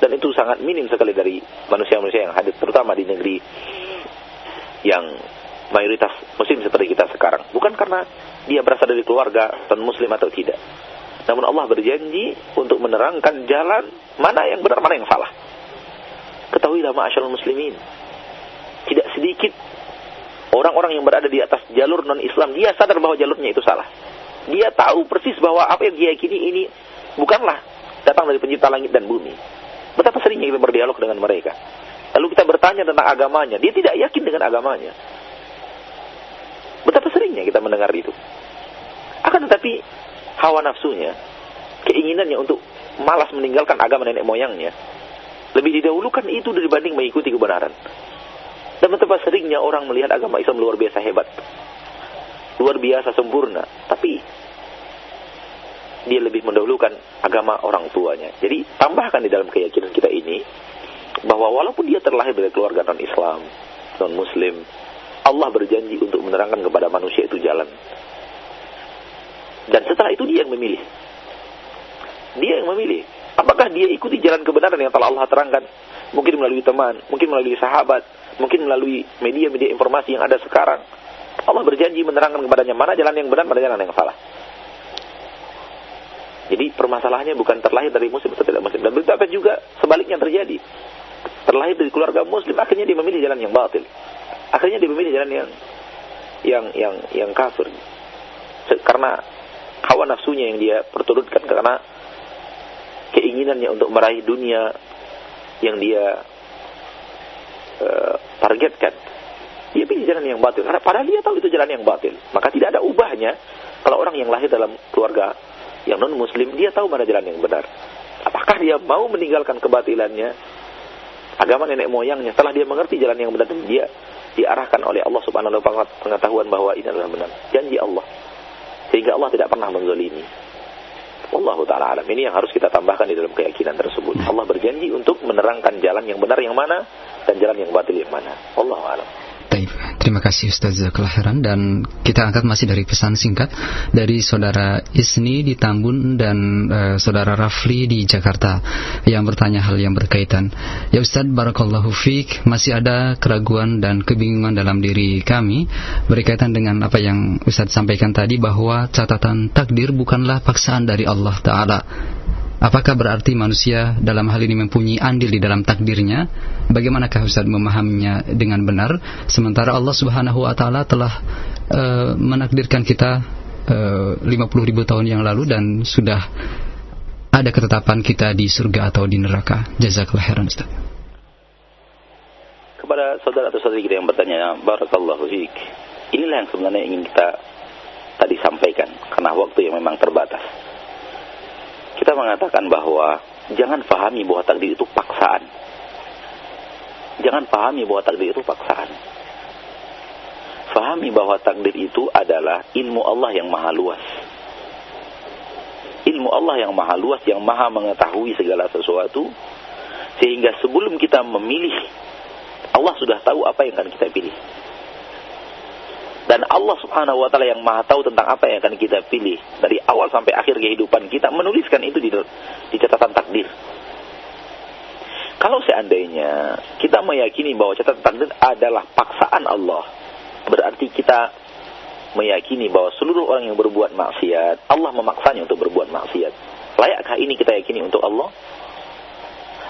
Dan itu sangat minim sekali dari manusia-manusia yang hadir. Terutama di negeri yang mayoritas muslim seperti kita sekarang. Bukan karena dia berasal dari keluarga non muslim atau tidak. Namun Allah berjanji untuk menerangkan jalan mana yang benar, mana yang salah. Ketahuilah ma'asyarul muslimin. Tidak sedikit orang-orang yang berada di atas jalur non-Islam, dia sadar bahwa jalurnya itu salah. Dia tahu persis bahwa apa yang dia yakini ini bukanlah datang dari pencipta langit dan bumi. Betapa seringnya kita berdialog dengan mereka. Lalu kita bertanya tentang agamanya, dia tidak yakin dengan agamanya. Betapa seringnya kita mendengar itu. Akan tetapi hawa nafsunya, keinginannya untuk malas meninggalkan agama nenek moyangnya, lebih didahulukan itu dibanding mengikuti kebenaran. Dan betapa seringnya orang melihat agama Islam luar biasa hebat. Luar biasa sempurna. Tapi dia lebih mendahulukan agama orang tuanya. Jadi tambahkan di dalam keyakinan kita ini bahwa walaupun dia terlahir dari keluarga non-Islam, non-Muslim, Allah berjanji untuk menerangkan kepada manusia itu jalan. Dan setelah itu dia yang memilih. Dia yang memilih. Apakah dia ikuti jalan kebenaran yang telah Allah terangkan? Mungkin melalui teman, mungkin melalui sahabat, mungkin melalui media-media informasi yang ada sekarang. Allah berjanji menerangkan kepadanya mana jalan yang benar, mana jalan yang salah. Jadi permasalahannya bukan terlahir dari muslim atau tidak muslim. Dan betapa juga sebaliknya terjadi. Terlahir dari keluarga muslim, akhirnya dia memilih jalan yang batil. Akhirnya dia memilih jalan yang yang yang yang kafir. Karena hawa nafsunya yang dia perturutkan karena keinginannya untuk meraih dunia yang dia uh, targetkan. Dia pilih jalan yang batil. Karena padahal dia tahu itu jalan yang batil. Maka tidak ada ubahnya kalau orang yang lahir dalam keluarga yang non muslim dia tahu mana jalan yang benar. Apakah dia mau meninggalkan kebatilannya? Agama nenek moyangnya setelah dia mengerti jalan yang benar dia diarahkan oleh Allah Subhanahu wa taala pengetahuan bahwa ini adalah benar. Janji Allah. Sehingga Allah tidak pernah menzalimi. Wallahu taala alam. Ini yang harus kita tambahkan di dalam keyakinan tersebut. Allah berjanji untuk menerangkan jalan yang benar yang mana dan jalan yang batil yang mana. Wallahu alam. Taib. Terima kasih Ustaz Kelahiran dan kita angkat masih dari pesan singkat dari saudara Isni di Tambun dan uh, saudara Rafli di Jakarta yang bertanya hal yang berkaitan. Ya Ustaz Barakallahu Fik, masih ada keraguan dan kebingungan dalam diri kami berkaitan dengan apa yang Ustaz sampaikan tadi bahwa catatan takdir bukanlah paksaan dari Allah Ta'ala Apakah berarti manusia dalam hal ini mempunyai andil di dalam takdirnya? Bagaimanakah Ustaz memahaminya dengan benar? Sementara Allah Subhanahu wa taala telah uh, menakdirkan kita uh, 50 ribu tahun yang lalu dan sudah ada ketetapan kita di surga atau di neraka. Jazakallah khairan Ustaz. Kepada saudara atau saudari kita yang bertanya, Barakallahu fiik. Inilah yang sebenarnya ingin kita tadi sampaikan karena waktu yang memang terbatas kita mengatakan bahwa jangan pahami bahwa takdir itu paksaan. Jangan pahami bahwa takdir itu paksaan. Fahami bahwa takdir itu adalah ilmu Allah yang maha luas. Ilmu Allah yang maha luas, yang maha mengetahui segala sesuatu. Sehingga sebelum kita memilih, Allah sudah tahu apa yang akan kita pilih. Dan Allah subhanahu wa ta'ala yang maha tahu tentang apa yang akan kita pilih. Dari awal sampai akhir kehidupan kita. Menuliskan itu di, di catatan takdir. Kalau seandainya kita meyakini bahwa catatan takdir adalah paksaan Allah. Berarti kita meyakini bahwa seluruh orang yang berbuat maksiat. Allah memaksanya untuk berbuat maksiat. Layakkah ini kita yakini untuk Allah?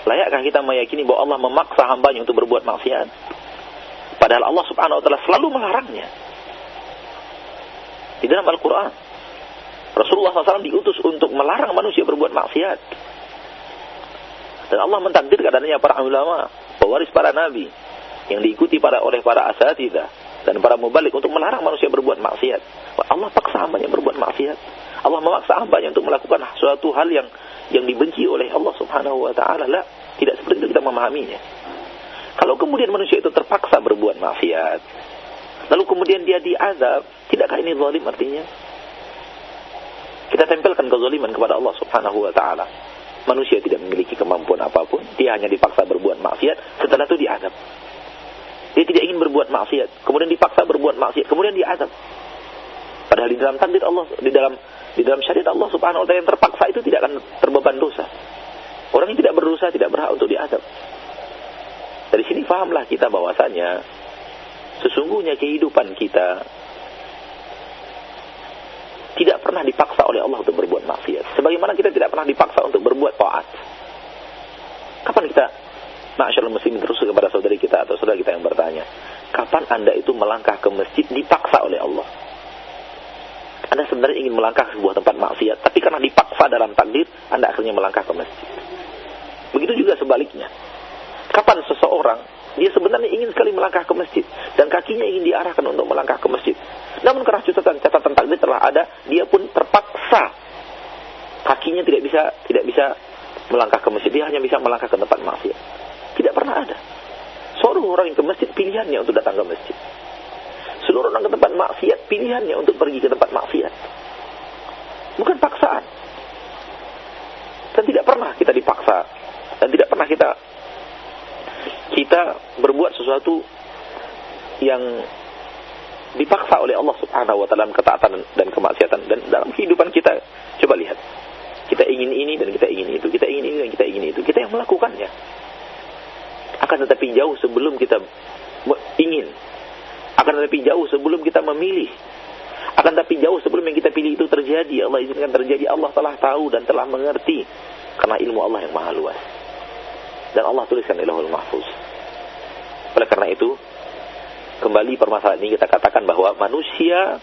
Layakkah kita meyakini bahwa Allah memaksa hambanya untuk berbuat maksiat? Padahal Allah subhanahu wa ta'ala selalu melarangnya. Di dalam Al-Quran. Rasulullah SAW diutus untuk melarang manusia berbuat maksiat. Dan Allah mentakdirkan adanya para ulama, pewaris para nabi, yang diikuti para oleh para asatidah dan para mubalik untuk melarang manusia berbuat maksiat. Allah paksa hambanya berbuat maksiat. Allah memaksa hambanya untuk melakukan suatu hal yang yang dibenci oleh Allah Subhanahu wa taala. Lah, tidak seperti itu kita memahaminya. Kalau kemudian manusia itu terpaksa berbuat maksiat, lalu kemudian dia diazab, tidakkah ini zalim artinya? Kita tempelkan kezaliman kepada Allah Subhanahu wa taala. Manusia tidak memiliki kemampuan apa pun, dia hanya dipaksa berbuat maksiat, setelah itu diazab. Dia tidak ingin berbuat maksiat, kemudian dipaksa berbuat maksiat, kemudian diazab. Padahal di dalam takdir Allah, di dalam di dalam syariat Allah Subhanahu wa taala yang terpaksa itu tidak akan terbeban dosa. Orang yang tidak berdosa tidak berhak untuk diazab. Dari sini fahamlah kita bahwasanya Sesungguhnya kehidupan kita tidak pernah dipaksa oleh Allah untuk berbuat maksiat. Sebagaimana kita tidak pernah dipaksa untuk berbuat taat. Kapan kita, masyaallah muslim terus kepada saudari kita atau saudara kita yang bertanya, kapan anda itu melangkah ke masjid dipaksa oleh Allah? Anda sebenarnya ingin melangkah ke sebuah tempat maksiat, tapi karena dipaksa dalam takdir, Anda akhirnya melangkah ke masjid. Begitu juga sebaliknya. Kapan seseorang dia sebenarnya ingin sekali melangkah ke masjid dan kakinya ingin diarahkan untuk melangkah ke masjid. Namun karena catatan catatan takdir telah ada, dia pun terpaksa kakinya tidak bisa tidak bisa melangkah ke masjid, dia hanya bisa melangkah ke tempat maksiat. Tidak pernah ada. Seorang orang yang ke masjid pilihannya untuk datang ke masjid. Seluruh orang ke tempat maksiat pilihannya untuk pergi ke tempat maksiat. Bukan paksaan. Dan tidak pernah kita dipaksa dan tidak pernah kita kita berbuat sesuatu yang dipaksa oleh Allah Subhanahu wa taala ketaatan dan kemaksiatan. Dan dalam kehidupan kita coba lihat. Kita ingin ini dan kita ingin itu. Kita ingin ini dan kita ingin itu. Kita yang melakukannya. Akan tetapi jauh sebelum kita ingin. Akan tetapi jauh sebelum kita memilih. Akan tetapi jauh sebelum yang kita pilih itu terjadi. Allah izinkan terjadi. Allah telah tahu dan telah mengerti. Karena ilmu Allah yang maha luas dan Allah tuliskan di Lauhul Mahfuz oleh karena itu kembali permasalahan ini kita katakan bahwa manusia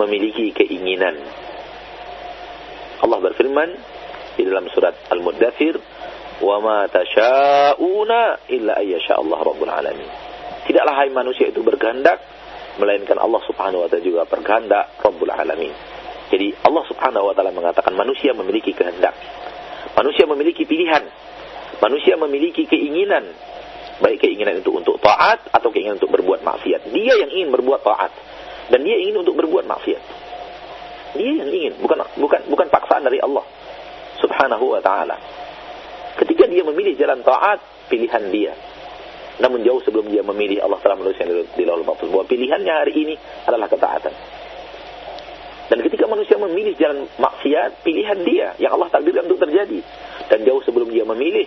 memiliki keinginan Allah berfirman di dalam surat Al-Muddathir wa ma tasha'una illa ayyasha Allah Tidaklah hai manusia itu berkehendak melainkan Allah Subhanahu wa taala juga berkehendak Rabbul alamin. Jadi Allah Subhanahu wa taala mengatakan manusia memiliki kehendak. Manusia memiliki pilihan. Manusia memiliki keinginan. Baik keinginan itu untuk taat atau keinginan untuk berbuat maksiat. Dia yang ingin berbuat taat dan dia ingin untuk berbuat maksiat. Dia yang ingin, bukan bukan bukan paksaan dari Allah Subhanahu wa taala. Ketika dia memilih jalan taat, pilihan dia. Namun jauh sebelum dia memilih Allah telah menuliskan di lauhul mahfuz bahwa pilihannya hari ini adalah ketaatan. Dan ketika manusia memilih jalan maksiat, pilihan dia yang Allah takdirkan untuk terjadi. Dan jauh sebelum dia memilih,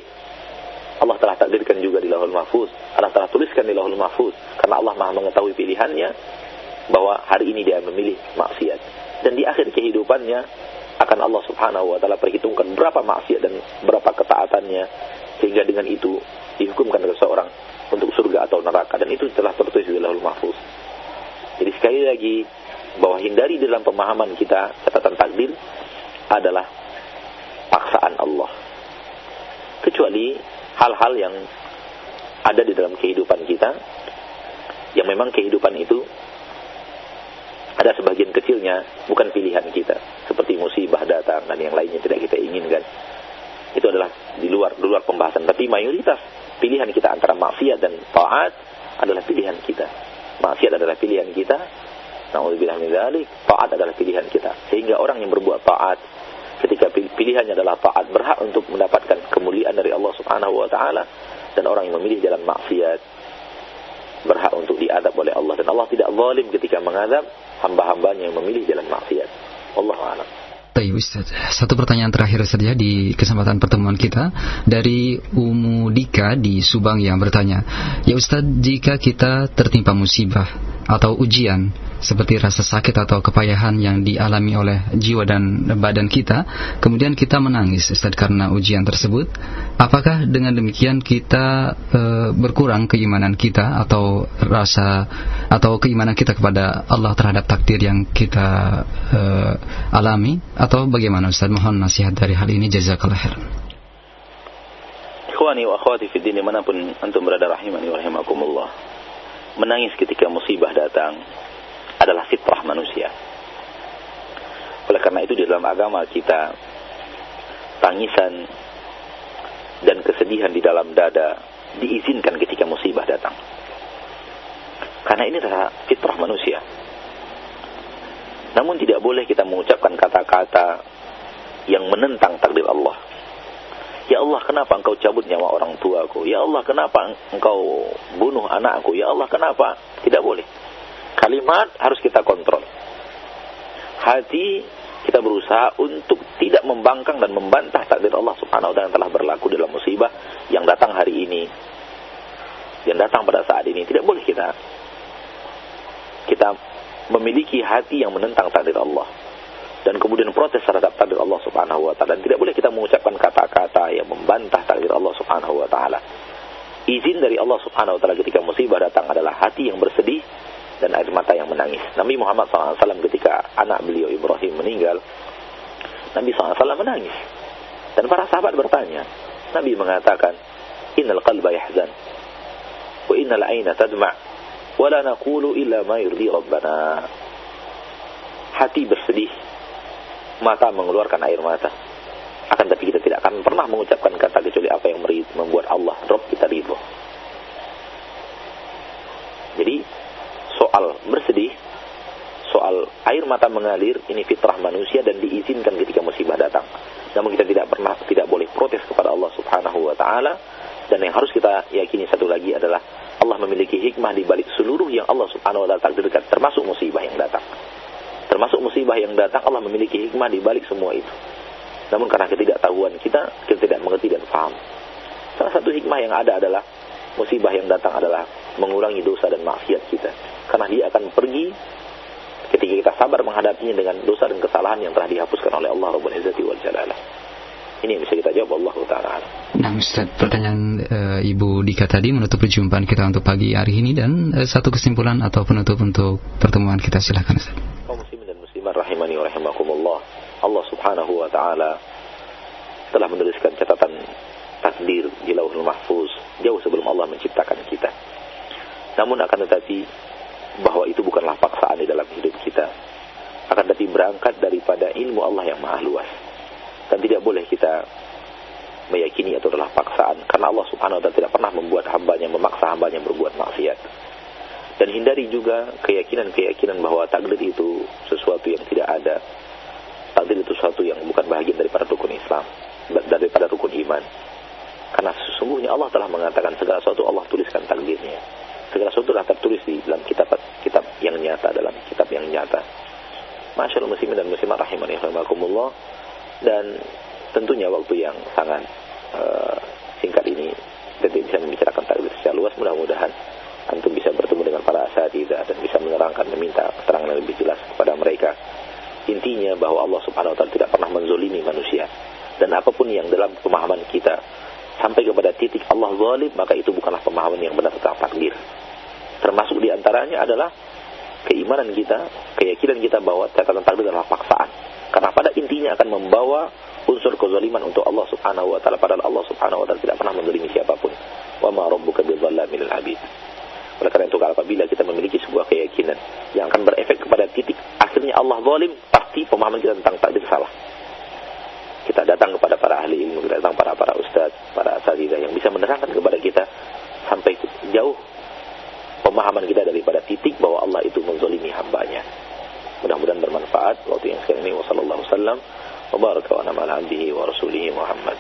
Allah telah takdirkan juga di lauhul mahfuz. Allah telah tuliskan di lauhul mahfuz. Karena Allah maha mengetahui pilihannya, bahwa hari ini dia memilih maksiat. Dan di akhir kehidupannya, akan Allah subhanahu wa ta'ala perhitungkan berapa maksiat dan berapa ketaatannya. Sehingga dengan itu dihukumkan oleh seorang untuk surga atau neraka dan itu telah tertulis di Lauhul Mahfuz. Jadi sekali lagi bahwa hindari dalam pemahaman kita catatan takdir adalah paksaan Allah. Kecuali hal-hal yang ada di dalam kehidupan kita yang memang kehidupan itu ada sebagian kecilnya bukan pilihan kita seperti musibah datang dan yang lainnya tidak kita inginkan itu adalah di luar di luar pembahasan tapi mayoritas pilihan kita antara maksiat dan taat adalah pilihan kita. Maksiat adalah pilihan kita. Nauzubillah min taat adalah pilihan kita. Sehingga orang yang berbuat taat ketika pilihannya adalah taat berhak untuk mendapatkan kemuliaan dari Allah Subhanahu wa taala dan orang yang memilih jalan maksiat berhak untuk diadab oleh Allah dan Allah tidak zalim ketika mengadab hamba-hambanya yang memilih jalan maksiat. Allah a'lam. Baik Ustaz, satu pertanyaan terakhir saja di kesempatan pertemuan kita dari Umu Dika di Subang yang bertanya, Ya Ustaz, jika kita tertimpa musibah atau ujian seperti rasa sakit atau kepayahan yang dialami oleh jiwa dan badan kita, kemudian kita menangis Ustaz karena ujian tersebut, apakah dengan demikian kita e, berkurang keimanan kita atau rasa atau keimanan kita kepada Allah terhadap takdir yang kita e, alami atau bagaimana Ustaz? Mohon nasihat dari hal ini jazakallah khair. Ikhwani wa akhwati fi mana pun antum berada rahimani wa rahimakumullah. Menangis ketika musibah datang adalah fitrah manusia. Oleh karena itu di dalam agama kita tangisan dan kesedihan di dalam dada diizinkan ketika musibah datang. Karena ini adalah fitrah manusia. Namun tidak boleh kita mengucapkan kata-kata yang menentang takdir Allah. Ya Allah, kenapa engkau cabut nyawa orang tuaku? Ya Allah, kenapa engkau bunuh anakku? Ya Allah, kenapa? Tidak boleh. Kalimat harus kita kontrol. Hati kita berusaha untuk tidak membangkang dan membantah takdir Allah Subhanahu wa taala yang telah berlaku dalam musibah yang datang hari ini. Yang datang pada saat ini tidak boleh kita kita memiliki hati yang menentang takdir Allah dan kemudian protes terhadap takdir Allah Subhanahu wa taala dan tidak boleh kita mengucapkan kata-kata yang membantah takdir Allah Subhanahu wa taala. Izin dari Allah Subhanahu wa taala ketika musibah datang adalah hati yang bersedih dan air mata yang menangis. Nabi Muhammad SAW ketika anak beliau Ibrahim meninggal, Nabi SAW menangis. Dan para sahabat bertanya, Nabi mengatakan, Innal qalba yahzan, wa innal aina tadma' wa la naqulu illa ma yurdi rabbana. Hati bersedih, mata mengeluarkan air mata. Akan tapi kita tidak akan pernah mengucapkan kata kecuali apa yang membuat Allah Rob kita ridho. Jadi soal bersedih, soal air mata mengalir ini fitrah manusia dan diizinkan ketika musibah datang. Namun kita tidak pernah tidak boleh protes kepada Allah Subhanahu wa taala dan yang harus kita yakini satu lagi adalah Allah memiliki hikmah di balik seluruh yang Allah Subhanahu wa taala takdirkan termasuk musibah yang datang. Termasuk musibah yang datang Allah memiliki hikmah di balik semua itu. Namun karena ketidaktahuan kita, kita tidak mengerti dan paham. Salah satu hikmah yang ada adalah musibah yang datang adalah mengurangi dosa dan maksiat kita. Karena dia akan pergi ketika kita sabar menghadapinya dengan dosa dan kesalahan yang telah dihapuskan oleh Allah Rabbul Izzati wal Jalalah. Ini yang bisa kita jawab Allah Ta'ala. Nah Ustaz, pertanyaan e, Ibu Dika tadi menutup perjumpaan kita untuk pagi hari ini dan e, satu kesimpulan atau penutup untuk pertemuan kita silahkan Ustaz rahimani wa rahimakumullah. Allah Subhanahu wa taala telah menuliskan catatan takdir di Lauhul Mahfuz jauh sebelum Allah menciptakan kita. Namun akan tetapi bahwa itu bukanlah paksaan di dalam hidup kita. Akan tetapi berangkat daripada ilmu Allah yang maha luas. Dan tidak boleh kita meyakini itu adalah paksaan. Karena Allah Subhanahu wa taala tidak pernah membuat hambanya memaksa hambanya berbuat maksiat. Dan hindari juga keyakinan-keyakinan bahwa takdir itu sesuatu yang tidak ada. Takdir itu sesuatu yang bukan bagian daripada rukun Islam daripada rukun iman. Karena sesungguhnya Allah telah mengatakan segala sesuatu Allah tuliskan takdirnya segala sesuatu telah tertulis di dalam kitab kitab yang nyata dalam kitab yang nyata Masyaallah muslimin dan muslimat rahimani rahimakumullah dan tentunya waktu yang sangat uh, singkat ini kita bisa membicarakan takdir secara luas mudah-mudahan antum bisa bertemu dengan para asatidzah dan bisa menerangkan meminta keterangan yang lebih jelas kepada mereka. Intinya bahwa Allah Subhanahu wa taala tidak pernah menzolimi manusia dan apa pun yang dalam pemahaman kita sampai kepada titik Allah zalim maka itu bukanlah pemahaman yang benar tentang takdir. Termasuk di antaranya adalah keimanan kita, keyakinan kita bahwa catatan takdir adalah paksaan. Karena pada intinya akan membawa unsur kezaliman untuk Allah Subhanahu wa taala padahal Allah Subhanahu wa taala tidak pernah menzalimi siapa pun. Wa ma rabbuka bidzallamil 'abid. Oleh karena itu apabila kita memiliki sebuah keyakinan yang akan berefek kepada titik akhirnya Allah zalim, pasti pemahaman kita tentang takdir salah. Kita datang kepada para ahli ilmu, kita datang para para ustaz, para asatidzah yang bisa menerangkan kepada kita sampai jauh pemahaman kita daripada titik bahwa Allah itu menzalimi hambanya. Mudah-mudahan bermanfaat waktu yang sekarang ini wasallallahu wasallam wa baraka wa nama ala abdihi wa rasulihi Muhammad.